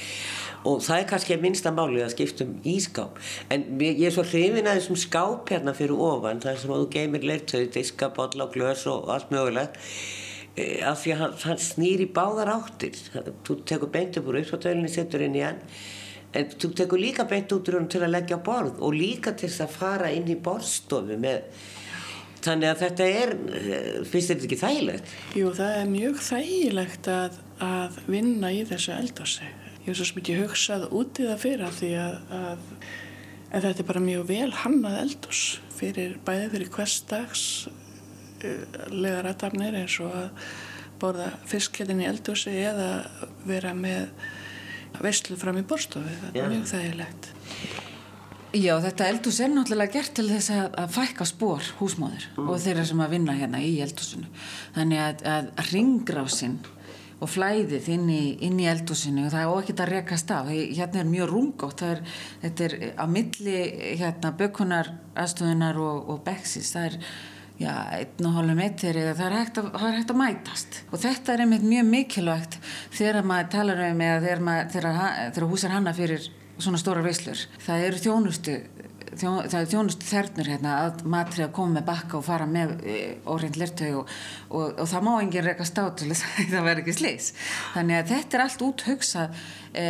og það er kannski að minnsta máli að skiptum ískáp en ég er svo hrifin að þessum skáp hérna fyrir ofan þar sem þú geymir leirtöðu, diska, bolla og glös og allt mögulegt e, af því að hann, hann snýr í báðar áttir þú tekur beint upp úr uppsvöldauðinni setur inn í hann en þú tekur líka beint út úr hann til að leggja borð og líka til þess að fara inn í borðstofu með Þannig að þetta er, eh, finnst þetta ekki þægilegt? Jú, það er mjög þægilegt að, að vinna í þessu eldhási. Ég hef svo smikið hugsað út í það fyrir því að, að, að þetta er bara mjög vel hannað eldhás fyrir bæði fyrir hverstags uh, legar aðtapnir eins og að borða fiskketin í eldhási eða vera með veistlu fram í borstofu. Það er mjög þægilegt. Já, þetta eldhús er náttúrulega gert til þess að, að fækka spór húsmóður mm. og þeirra sem að vinna hérna í eldhúsinu. Þannig að, að ringrásinn og flæðið inn í, inn í eldhúsinu og það er óekkert að rekast af. Hérna er mjög rungótt, er, þetta er á milli hérna, bökunar, aðstofunar og, og beksis. Það er já, einn og hálfum eittir eða það er, að, það er hægt að mætast. Og þetta er einmitt mjög mikilvægt þegar maður talar um eða þegar, þegar, þegar hús er hanna fyrir svona stóra veislur. Það eru þjónustu, þjó, það eru þjónustu þernur hérna að matri að koma með bakka og fara með e, óreint lertau og, og, og það má enginn reyka stát til þess að það verði ekki sliðs. Þannig að þetta er allt úthugsað e,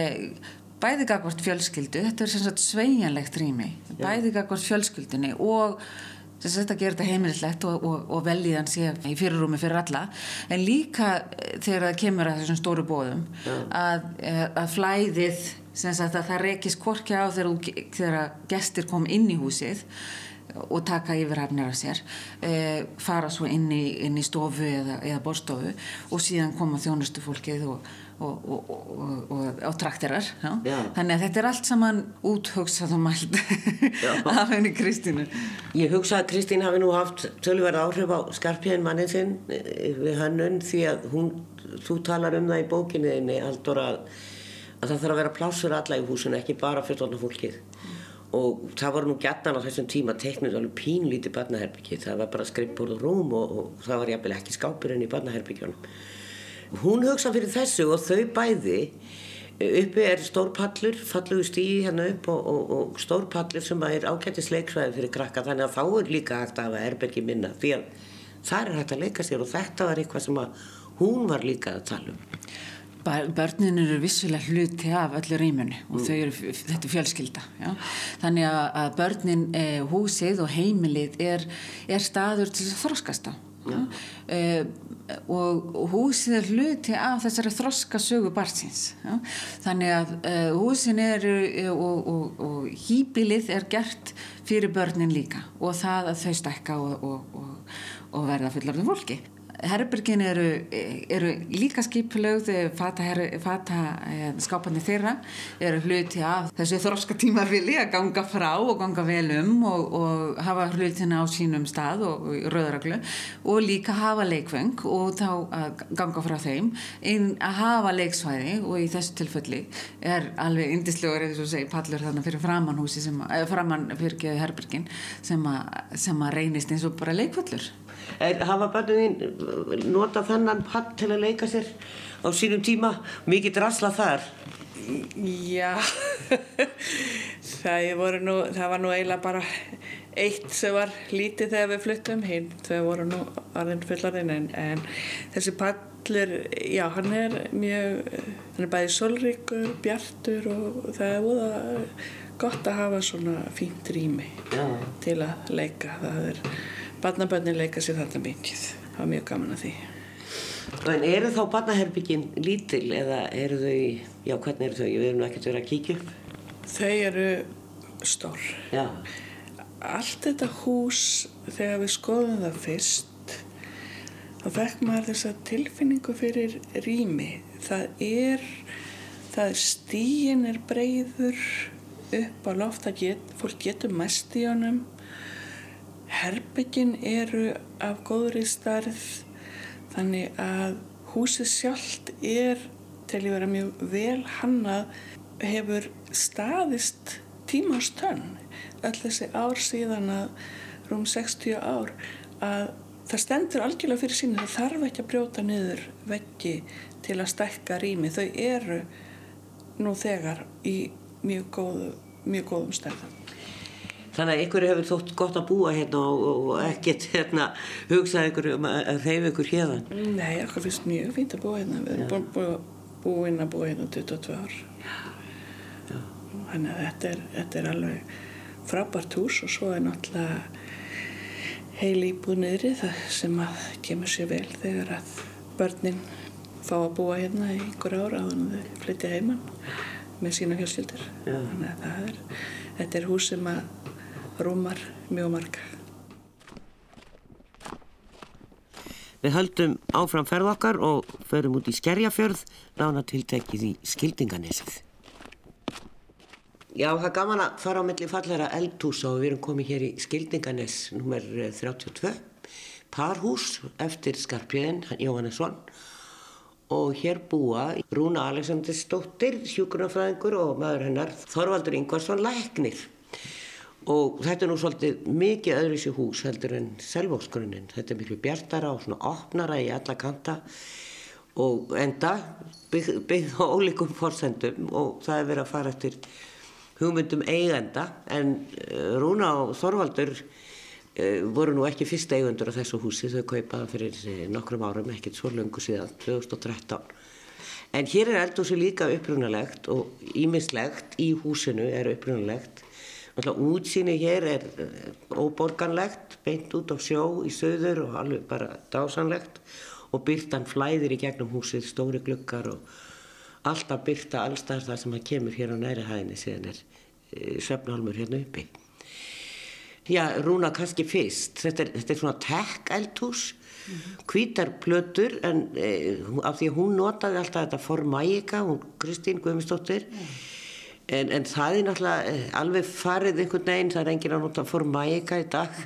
bæði gagvart fjölskyldu, þetta er sem sagt sveianlegt rými, bæði gagvart fjölskyldunni og þess að þetta gerir þetta heimilislegt og, og, og velíðan sé í fyrirrúmi fyrir alla. En líka þegar það kemur að þessum stóru bóðum að, að flæðið Sagt, að það rekist korki á þegar, þegar gestir kom inn í húsið og taka yfirhafnir af sér e, fara svo inn í, inn í stofu eða, eða borstofu og síðan koma þjónustu fólkið og, og, og, og trakterar þannig að þetta er allt saman úthugsað og mælt af henni Kristínu. Ég hugsa að Kristín hafi nú haft tölverð áhrif á skarpjæðin mannin sinn e, við hannun því að hún, þú talar um það í bókinniðinni Haldur að að það þarf að vera plásur alla í húsinu, ekki bara fullorna fólkið mm. og það voru nú gætnan á þessum tíma teknir alveg pínlítið barnaherbyggi, það var bara skrippbúrð og rúm og, og það var jafnvel ekki skápurinn í barnaherbyggjunum. Hún hugsa fyrir þessu og þau bæði uppi er stórpallur, falluðu stíði hérna upp og, og, og stórpallur sem er ágættis leiksvæði fyrir krakka þannig að þá er líka hægt að hafa herbyggi minna því að það er hægt að leika sér og þetta var eitthvað sem hún var líka að tala um börnin eru vissulega hluti af öllu reymunni og mm. eru, þetta er fjölskylda já. þannig að börnin eh, húsið og heimilið er, er staður til þess að þroskast á eh, og húsið er hluti af þessari þroskasögu barsins já. þannig að eh, húsin eru eh, og, og, og hýbilið er gert fyrir börnin líka og það að þau stekka og, og verða fullarðum fólki Herbergin eru, eru líka skipilögð, fata, fata eh, skápandi þeirra eru hluti af þessu þróska tímarvili að ganga frá og ganga vel um og, og hafa hlutina á sínum stað og, og rauðraglu og líka hafa leikvöng og þá að ganga frá þeim. En að hafa leiksvæði og í þessu tilfelli er alveg indislegur eða svo segi pallur þarna fyrir framannhúsi sem, framann fyrir herbergin sem að, sem að reynist eins og bara leikvöllur er, hafa börnuðin nota þannan patt til að leika sér á sínum tíma? Mikið drasla þar? Já. Það, nú, það var nú eiginlega bara eitt sem var lítið þegar við fluttum. Hinn, þau voru nú aðeins fullarinn en, en þessi pallur, já hann er mjög, hann er bæðið solríkur, bjartur og það er búið gott að hafa svona fínt rými já. til að leika, það er barnabönnin leika sér þarna mikið það var mjög gaman að því En eru þá barnaherbyggin lítil eða eru þau, já hvernig eru þau, við erum ekkert verið að kíkja upp. Þau eru stór. Já, Allt þetta hús, þegar við skoðum það fyrst, þá fekk maður þessa tilfinningu fyrir rými. Það er, það er stíin er breyður upp á loft, get, fólk getur mest í honum. Herbyggin eru af góðri starð, þannig að húsið sjálft er til að vera mjög vel hannað, hefur staðist tímans tönn öll þessi ár síðan að rúm 60 ár að það stendur algjörlega fyrir sínu það þarf ekki að brjóta niður veggi til að stækka rými. Þau eru nú þegar í mjög, góðu, mjög góðum stærðum þannig að ykkur hefur þótt gott að búa hérna og, og ekkert hérna hugsað ykkur um að að hreyfa ykkur hérðan. Nei, okkur finnst mjög fínt að búa hérna. Við erum búin, búin að búa hérna 22 ár. Þannig að þetta er, þetta er alveg frábært hús og svo er náttúrulega heil íbúð niðri það sem að kemur sér vel þegar að börnin fá að búa hérna í einhver ára á þannig að þau flytja heimann með sína fjölskyldur. Já. þannig að er, þetta er hús sem að rúmar mjög marga Við höldum áfram ferð okkar og förum út í Skerjafjörð, nána tiltekið í Skildinganesið. Já, það er gaman að fara á milli falleira eldhúsa og við erum komið hér í Skildinganes nummer 32, parhús eftir Skarpjöðin, Jóhannesson og hér búa Rúna Alexandersdóttir, sjúkunarfræðingur og maður hennar Þorvaldur Ingvarsson Læknir. Og þetta er nú svolítið mikið öðru sér hús heldur en selvóksgrunnin. Þetta er miklu bjartara og svona opnara í alla kanta og enda byggð, byggð á ólíkum forsendum og það er verið að fara eftir hugmyndum eigenda en uh, Rúna og Þorvaldur uh, voru nú ekki fyrst eigendur á þessu húsi þau kaupaða fyrir uh, nokkrum árum, ekkert svo löngu síðan, 2013. En hér er eldhúsi líka upprunalegt og ímislegt í húsinu er upprunalegt útsýni hér er eh, óborganlegt, beint út á sjó í söður og alveg bara dásanlegt og byrtan flæðir í gegnum húsið, stóri glukkar og alltaf byrta allstar þar sem hann kemur hér á næri hæðinni síðan er e, svefnálmur hérna uppi. Já, Rúna kannski fyrst, þetta er, þetta er svona tech-eldhús, hvítar plötur en e, af því að hún notaði alltaf þetta formæika, hún Kristín Guðmundsdóttir, En, en það er náttúrulega eh, alveg farið einhvern veginn, það er enginn að nota formæka í dag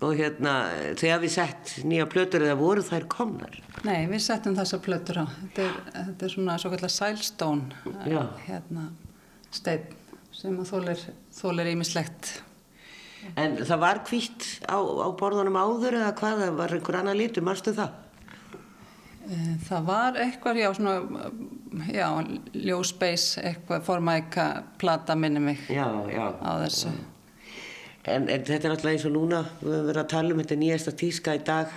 og hérna þegar við sett nýja plötur eða voru þær komnar. Nei, við settum þessa plötur á. Þetta er, þetta er svona svo kallar sælstón, Já. hérna, steinn sem þólir ímislegt. En það var hvitt á, á borðunum áður eða hvað, það var einhver annar litur, marstu það? Eh, Það var eitthvað, já, svona, já, ljósbeis, eitthvað, formæka, plata minni mig Já, já. á þessu. En, en þetta er alltaf eins og núna, við höfum verið að tala um þetta nýjasta tíska í dag,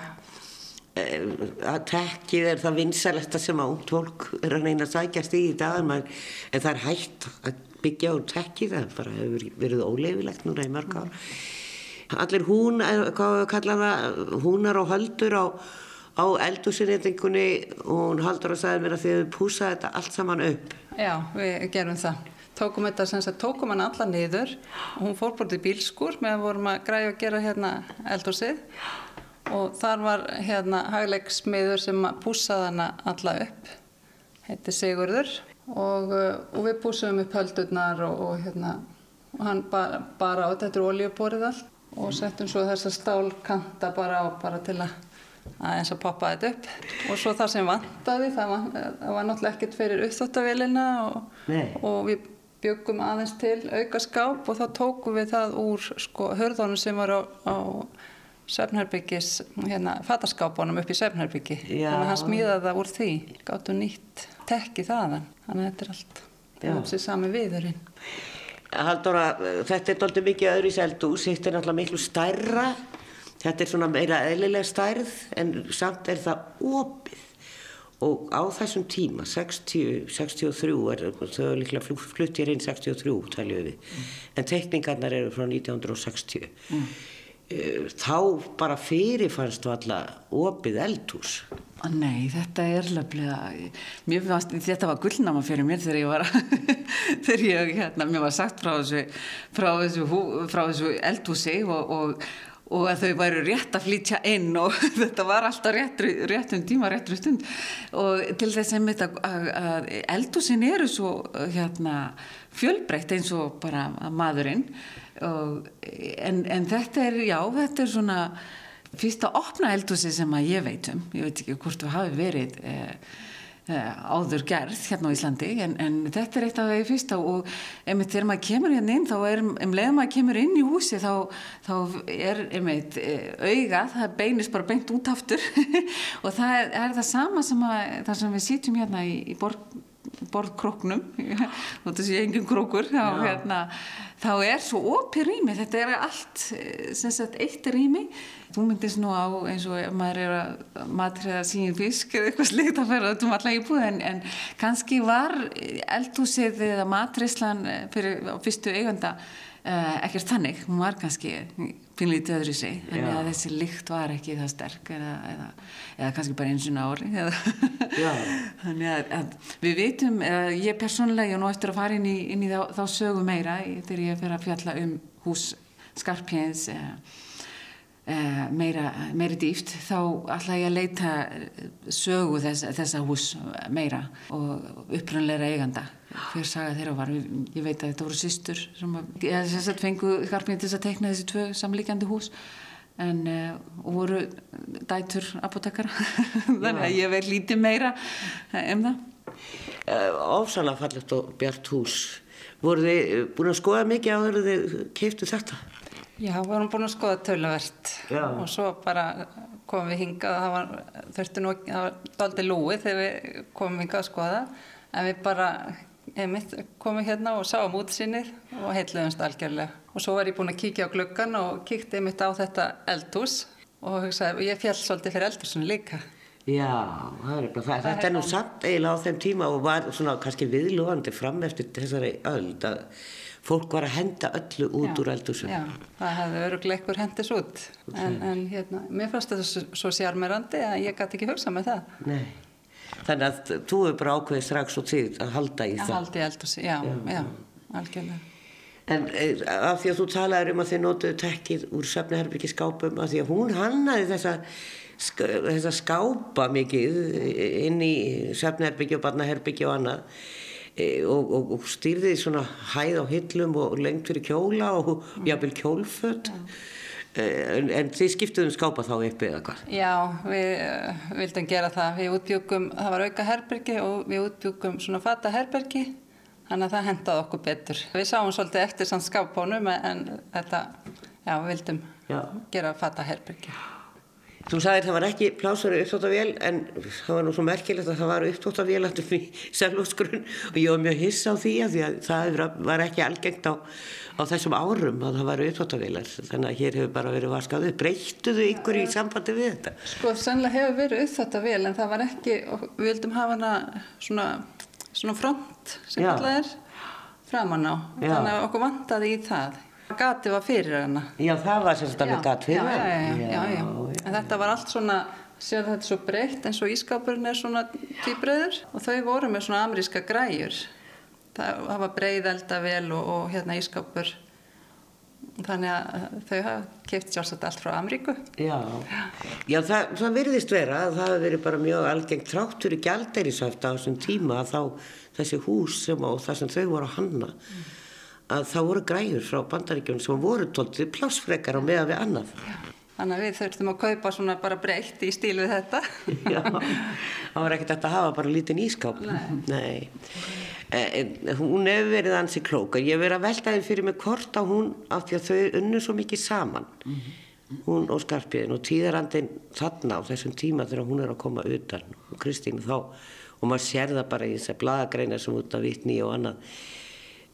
eh, að tekkið er það vinsalesta sem ungt fólk er að reyna að sækjast í í dag, en, en það er hægt að byggja úr tekkið, það bara hefur verið óleifilegt núna í mörg ár. Allir hún, eh, hvað það, húnar og höldur á, á eldúsinreitingunni og hún haldur að sagði mér að þið hefur púsað þetta allt saman upp. Já, við gerum það. Tókum þetta sem sagt, tókum hann alla niður. Og hún fór bort í bílskur meðan vorum að græja að gera hérna eldhúsið. Og þar var hérna hagleiksmiður sem að púsaði hana alla upp, heiti Sigurður. Og, uh, og við púsum upp höldurnar og, og hérna og hann bara, bara á þetta er olíuborið allt. Og settum svo þessa stálkanta bara á bara til að aðeins að poppa þetta upp og svo það sem vantaði það var, það var náttúrulega ekkert fyrir uppþóttavélina og, og við byggum aðeins til auka skáp og þá tókum við það úr sko hörðunum sem var á, á Svefnherbyggis, hérna, fataskápunum upp í Svefnherbyggi. Já. Þannig að hann smíðaði það úr því, gáttu nýtt tekki þaðan. Þannig að þetta er allt, það er þessi sami viðurinn. Halldóra, þetta er doldið mikið öðru í seldús, þetta er náttúrulega miklu stærra, þetta er svona meira eðlilega stærð en samt er það opið og á þessum tíma, 60, 63, er, þau er líklega flutt, flutt hér inn 63, taljum við, en teikningarnar eru frá 1960. eh, þá bara fyrirfannst valla opið eldhús. Nei, þetta er fannst, þetta var gullnáma fyrir mér þegar ég var, þegar ég, hérna, mér var sagt frá þessu, frá þessu, frá þessu eldhúsi og, og, og að þau væru rétt að flytja inn og þetta var alltaf réttri, réttum tíma, réttri stund. Og til þess að, að, að, eldhúsin eru svo, hérna, fjölbreytt eins og bara maðurinn. Og, en, en þetta er, já, þetta er svona, fyrsta opna eldhúsi sem að ég veit um, ég veit ekki hvort þú hafi verið eh, áður gerð hérna á Íslandi en, en þetta er eitt af því fyrsta og einmitt þegar maður kemur hérna inn þá er um leið maður kemur inn í húsi þá, þá er einmitt eh, augað, það beinist bara beint út aftur. Og það er, er það sama sem að það sem við sýtum hérna í, í borg borðkróknum og þessi engin krókur þá, hérna, þá er svo opið rými. Þetta er allt eh, sagt eitt rými. Þú myndist nú á eins og maður er að matriða sín fisk eða eitthvað slikt að færa þetta um alla íbúð en, en kannski var eldhúsið eða matrislan eh, fyrir fyrstu eiganda uh, ekkert þannig, hún var kannski finnlítið öðru sig, þannig Já. að þessi lykt var ekki það sterk eða, eða, eða kannski bara eins og ári eða Já. Þannig að, að við vitum, eða ég persónulega, ég er nú eftir að fara inn í, inn í þá, þá sögu meira í- þegar ég fer að fjalla um hús Skarpjens eh, eh, meira, meira dýft, þá ætla ég að leita sögu þess, þessa hús meira og upprannleira eiganda. Hver saga þeirra var, ég veit að þetta voru systur sem að, ég að fengu Skarpjens til að teikna þessi tvö samlíkjandi hús. En uh, og voru dætur apotekara þannig að ég veit lítið meira um það. Ósalega fallegt og bjart hús. Voru þið eh, búin að skoða mikið áður en þið keiftu þetta? Já, við vorum búin að skoða töluvert. Já. og svo bara komum við hingað það var, þurfti nú, það var daldi lúið þegar við komum hingað að skoða. En við bara, einmitt, komum hérna og sáum útsinnið og heitluðumst algjörlega. Og svo var ég búin að kíkja á gluggan og kíkti einmitt á þetta eldhús og hugsaði, ég fjall svolítið fyrir eldhúsinu líka. Já, það er eitthvað það. Þetta er nú samt eiginlega á þeim tíma og var svona kannski viðlúandi fram eftir þessari öld að fólk var að henda öllu út Já. úr eldhúsum. Já, það hefði öruglega einhver hendis út. En, en hérna, mér fannst þetta svo, sjarmerandi að ég gæti ekki hugsað með það. Nei. Þannig að þú hefur bara ákveðið strax og tíð að halda í Að það. haldi eldhúsi, já, já, algjörlega. En eh, af því að þú talaður um að þið notuðu tekkið úr Söfnaherbyggi skápum af því að hún hannaði þessa, sk þessa skápa mikið inn í Söfnaherbyggi og Barnaherbyggi og annað eh, og, og, og stýrði svona hæð á hillum og lengt fyrir kjóla og jafnvel kjólföt Eh, en, en þið skiptuðum skápa þá uppi eða hvað? Já, við uh, vildum gera það. Við útbjúkum, það var auka herbergi og við útbjúkum svona fata herbergi, þannig að það hendaði okkur betur. Við sáum svolítið eftir samt skápónum en þetta, já, við vildum Já. gera fata herbergi. Þú sagðir það var ekki plásari uppþóttavél en það var nú svo merkilegt að það var uppþóttavél aftur í selvlósgrunn og ég var mjög hiss á því að því að það var ekki algengt á, á þessum árum að það var uppþóttavélar þannig að hér hefur bara verið vaskað upp. Breyttuðu ykkur í sambandi við þetta? Sko, sannlega hefur verið upp þetta vel en það var ekki, við vildum hafa hana svona, svona front sem kallað er framan á, þannig að okkur vantaði í það. Gati var fyrir hana. Já, það var alveg gatt fyrir já, já, já, já, já. En þetta var allt svona, sér þetta svo breytt eins og ískápurinn er svona týbreyður og þau voru með svona ameríska græjur. Það, það var breyðelda vel og, og hérna ískápur. Þannig að þau hafa keift sjálfsagt allt frá Ameríku. Já, já það, það virðist vera að það hefur verið bara mjög algengt þráttur í gjaldeirisöft á þessum tíma að þá þessi hús sem og það sem þau voru að hanna að það voru græjur frá bandaríkjum sem voru tóltið plássfrekar á meða við annað. Þannig að við þurftum að kaupa svona bara breytt í stíl við þetta. Já, það var ekkert að hafa bara lítinn ískáp. Nei. En hún hefur verið ansi klóka. Ég hef verið að velta því fyrir mig hvort að hún, af því að þau unnu svo mikið saman, hún og Skarpiðin og tíðarandin þarna á þessum tíma þegar hún er að koma utan og Kristín þá, og maður sér það bara í þessar bladagreinar sem út af vitni og annað.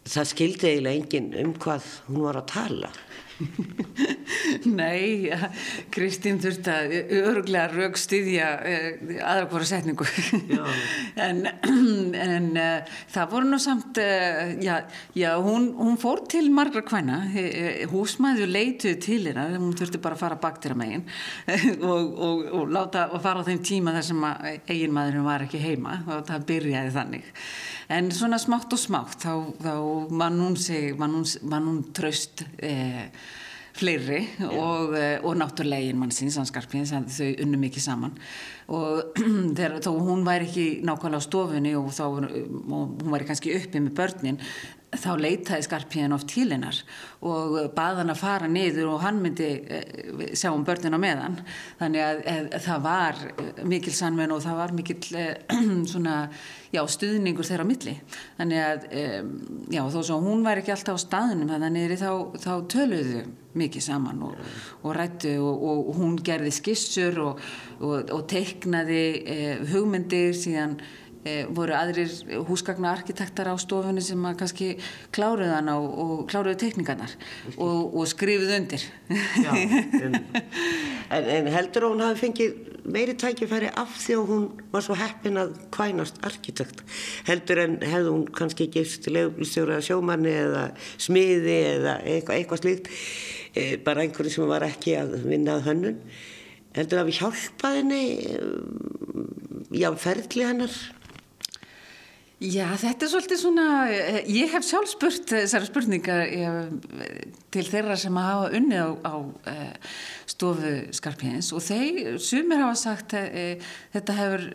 Það skildi eiginlega enginn um hvað hún var að tala. Nei, Kristín þurfti að öruglega rauk styðja uh, aðra hvora setningu. En, en uh, það voru nú samt já, já hún, hún fór til margra kvæna húsmæður leituð til hérna hún þurfti bara að fara bakt þér að megin. Og, og, og láta og fara á þeim tíma þar sem eiginmaðurinn var ekki heima. Og það byrjaði þannig en svona smátt og smátt þá, þá mann hún sig mann hún, man hún tröst eh, fleiri og, eh, og náttúrulegin mann síns anskarpins þau unnum ekki saman og þegar þó hún væri ekki nákvæmlega á stofunni og þá og hún væri kannski uppi með börnin þá leitaði skarpíðan oft til hennar og baða hann að fara niður og hann myndi eh, sjá um börnin á meðan. Þannig að, að, að það var mikil sannvenn og það var mikil svona, já, stuðningur þeirra á milli. Þannig að, já, þó svo hún var ekki alltaf á staðunum þannig að þá, þá töluðu mikið saman og, og rættu og, og hún gerði skissur og, og teiknaði eh, hugmyndir síðan e, voru aðrir húsgagna arkitektar á stofunni sem að kannski kláruð hann á og kláruðu tekníkanar og, og skrifuð undir. Já, en, en heldur hún hafi fengið meiri tækifæri af því að hún var svo heppin að kvænast arkitekt? Heldur en hefði hún kannski gifst leiflistjóra sjómanni eða smiði eða eitthvað, eitthvað slíkt e, bara einhverju sem var ekki að vinna að hönnun heldur að við hjálpaði henni já, ferðli hennar? Já, þetta er svolítið svona, eh, ég hef sjálf spurt þessara spurningar eh, til þeirra sem hafa unnið á, á eh, stofu skarpjens og þeir, sumir hafa sagt að þetta hefur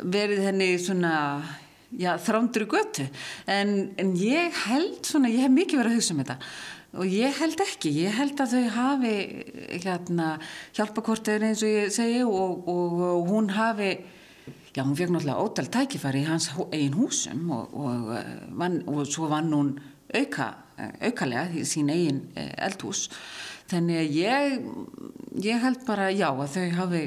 verið henni svona, já, þrándur í götu, en, en ég held svona, ég hef mikið verið að hugsa um þetta og ég held ekki, ég held að þau hafi hérna hjálpakortið eins og ég segi og, og, og hún hafi Já, hún fekk náttúrulega ótal tækifæri í hans einn húsum og, og, eh, og svo vann hún auka, eh, aukalega í sín eigin eh, eldhús. Þannig að ég, ég held bara já að þau hafi,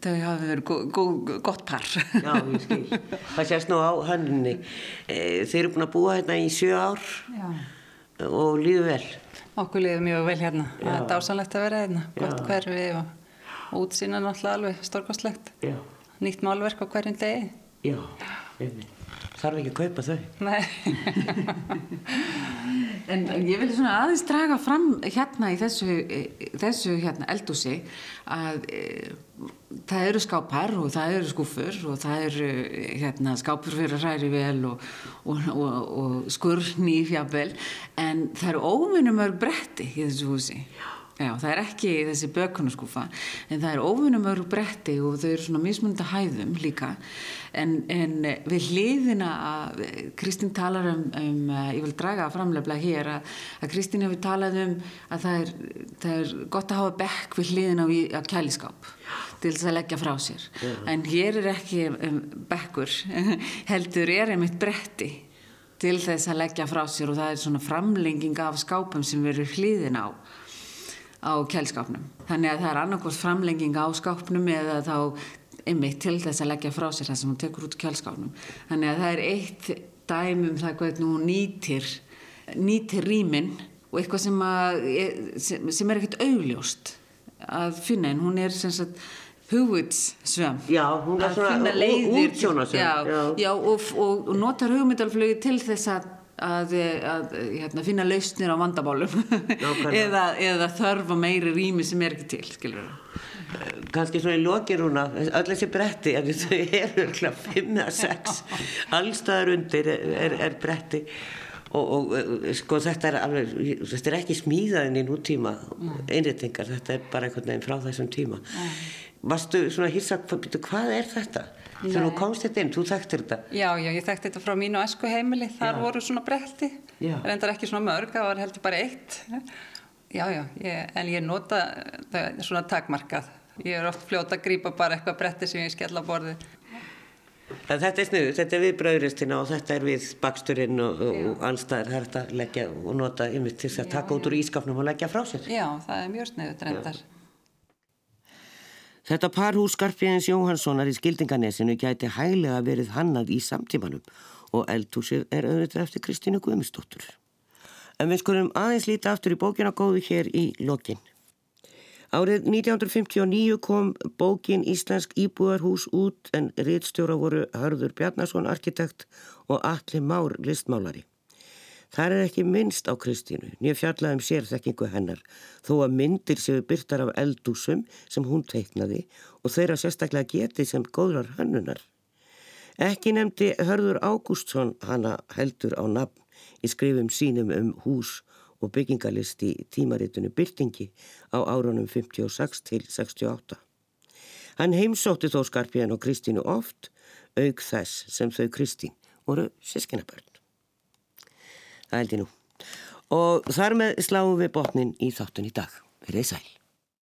þau hafi verið go, go, gott par. Já, ég skil. Það sést nú á hannunni. Þeir eru búin að búa hérna í sjö ár já. Og líðu vel. Okkur líðu mjög vel hérna. Já. Það er dásanlegt að vera hérna. Gott hverfi og, útsýna náttúrulega alveg stórkostlegt. Já nýtt málverk á hverjum degi Já, þarf ekki að kaupa þau Nei En ég vil svona aðeins draga fram hérna í þessu, þessu hérna eldúsi að e, það eru skápar og það eru skúfur og það eru hérna skápur fyrir hræri vel og, og, og, og skurni fjabel en það eru óvinnum örg bretti í þessu húsi. Já Já, það er ekki þessi bökunarskúfa en það er ofunum öru bretti og þau eru svona mismunda hæðum líka. En, en við hliðina að Kristín talar um, um ég vil draga framlefla hér að, að Kristín hefur talað um að það er, það er gott að hafa bekk við hliðina á kæliskáp til þess að leggja frá sér. Já. en hér er ekki um, bekkur heldur er einmitt bretti til þess að leggja frá sér og það er svona framlenging af skápum sem verður hliðin á á kjælskapnum. Þannig að það er annarkvárt framlenging á skápnum eða þá einmitt til þess að leggja frá sér það sem hún tekur út kjælskapnum. Þannig að það er eitt dæmum það hvernig hún nýtir, nýtir rýminn og eitthvað sem, að, sem er ekkert augljóst að finna en hún er sem sagt hún er svona útsjónasvömm Já, já. já og, og, og notar hugmyndalflögi til þess að að, að hérna, finna lausnir á vandabálum eða, eða þörfa meiri rými sem er ekki til skilur það kannski svona í lokirúna öll þessi bretti en þau eru örgulega 5-6 allstaðar undir er, er bretti. Og, og sko þetta er alveg þetta er ekki smíðaðin í nútíma einriðtingar, þetta er bara einhvern veginn frá þessum tíma varstu svona hýrsa, hvað er þetta? Þegar þú komst þetta inn, þú þekktir þetta? Já, já, ég þekkti þetta frá mínu esku heimili, þar já. voru svona bretti, reyndar ekki svona mörg, það var heldur bara eitt. Já, já, ég, en ég nota það svona takmarkað. Ég er oft fljóta að grýpa bara eitthvað bretti sem ég skella á borðið. En þetta er snuð, þetta er við bröðuristina og þetta er við baksturinn og, og allstaðir er þetta að leggja og nota yfir til að taka út úr ískapnum og leggja frá sér. Já, það er mjög snuðut reyndar. Já. Þetta parhús Skarpjæðins Jóhanssonar í Skildinganesinu gæti hæglega verið hannað í samtímanum og eldhúsið er auðvitað eftir Kristínu Guðmustóttur. En við skulum aðeins líta aftur í bókina góðu hér í lokin. Árið 1959 kom bókin Íslensk íbúðarhús út en rittstjóra voru Hörður Bjarnason arkitekt og Alli Már listmálari. Það er ekki minnst á Kristínu, nýja fjallaðum sérþekkingu hennar, þó að myndir séu byrtar af eldúsum sem hún teiknaði og þeirra sérstaklega geti sem góðrar hannunar. Ekki nefndi Hörður Ágústsson hana heldur á nafn í skrifum sínum um hús og byggingalist í tímaritinu Byrtingi á árunum 56 til 68. Hann heimsótti þó Skarpján og Kristínu oft, auk þess sem þau Kristín voru sískinabörn. Það held ég nú. Og þar með sláum við botnin í þáttun í dag. Verðið sæl.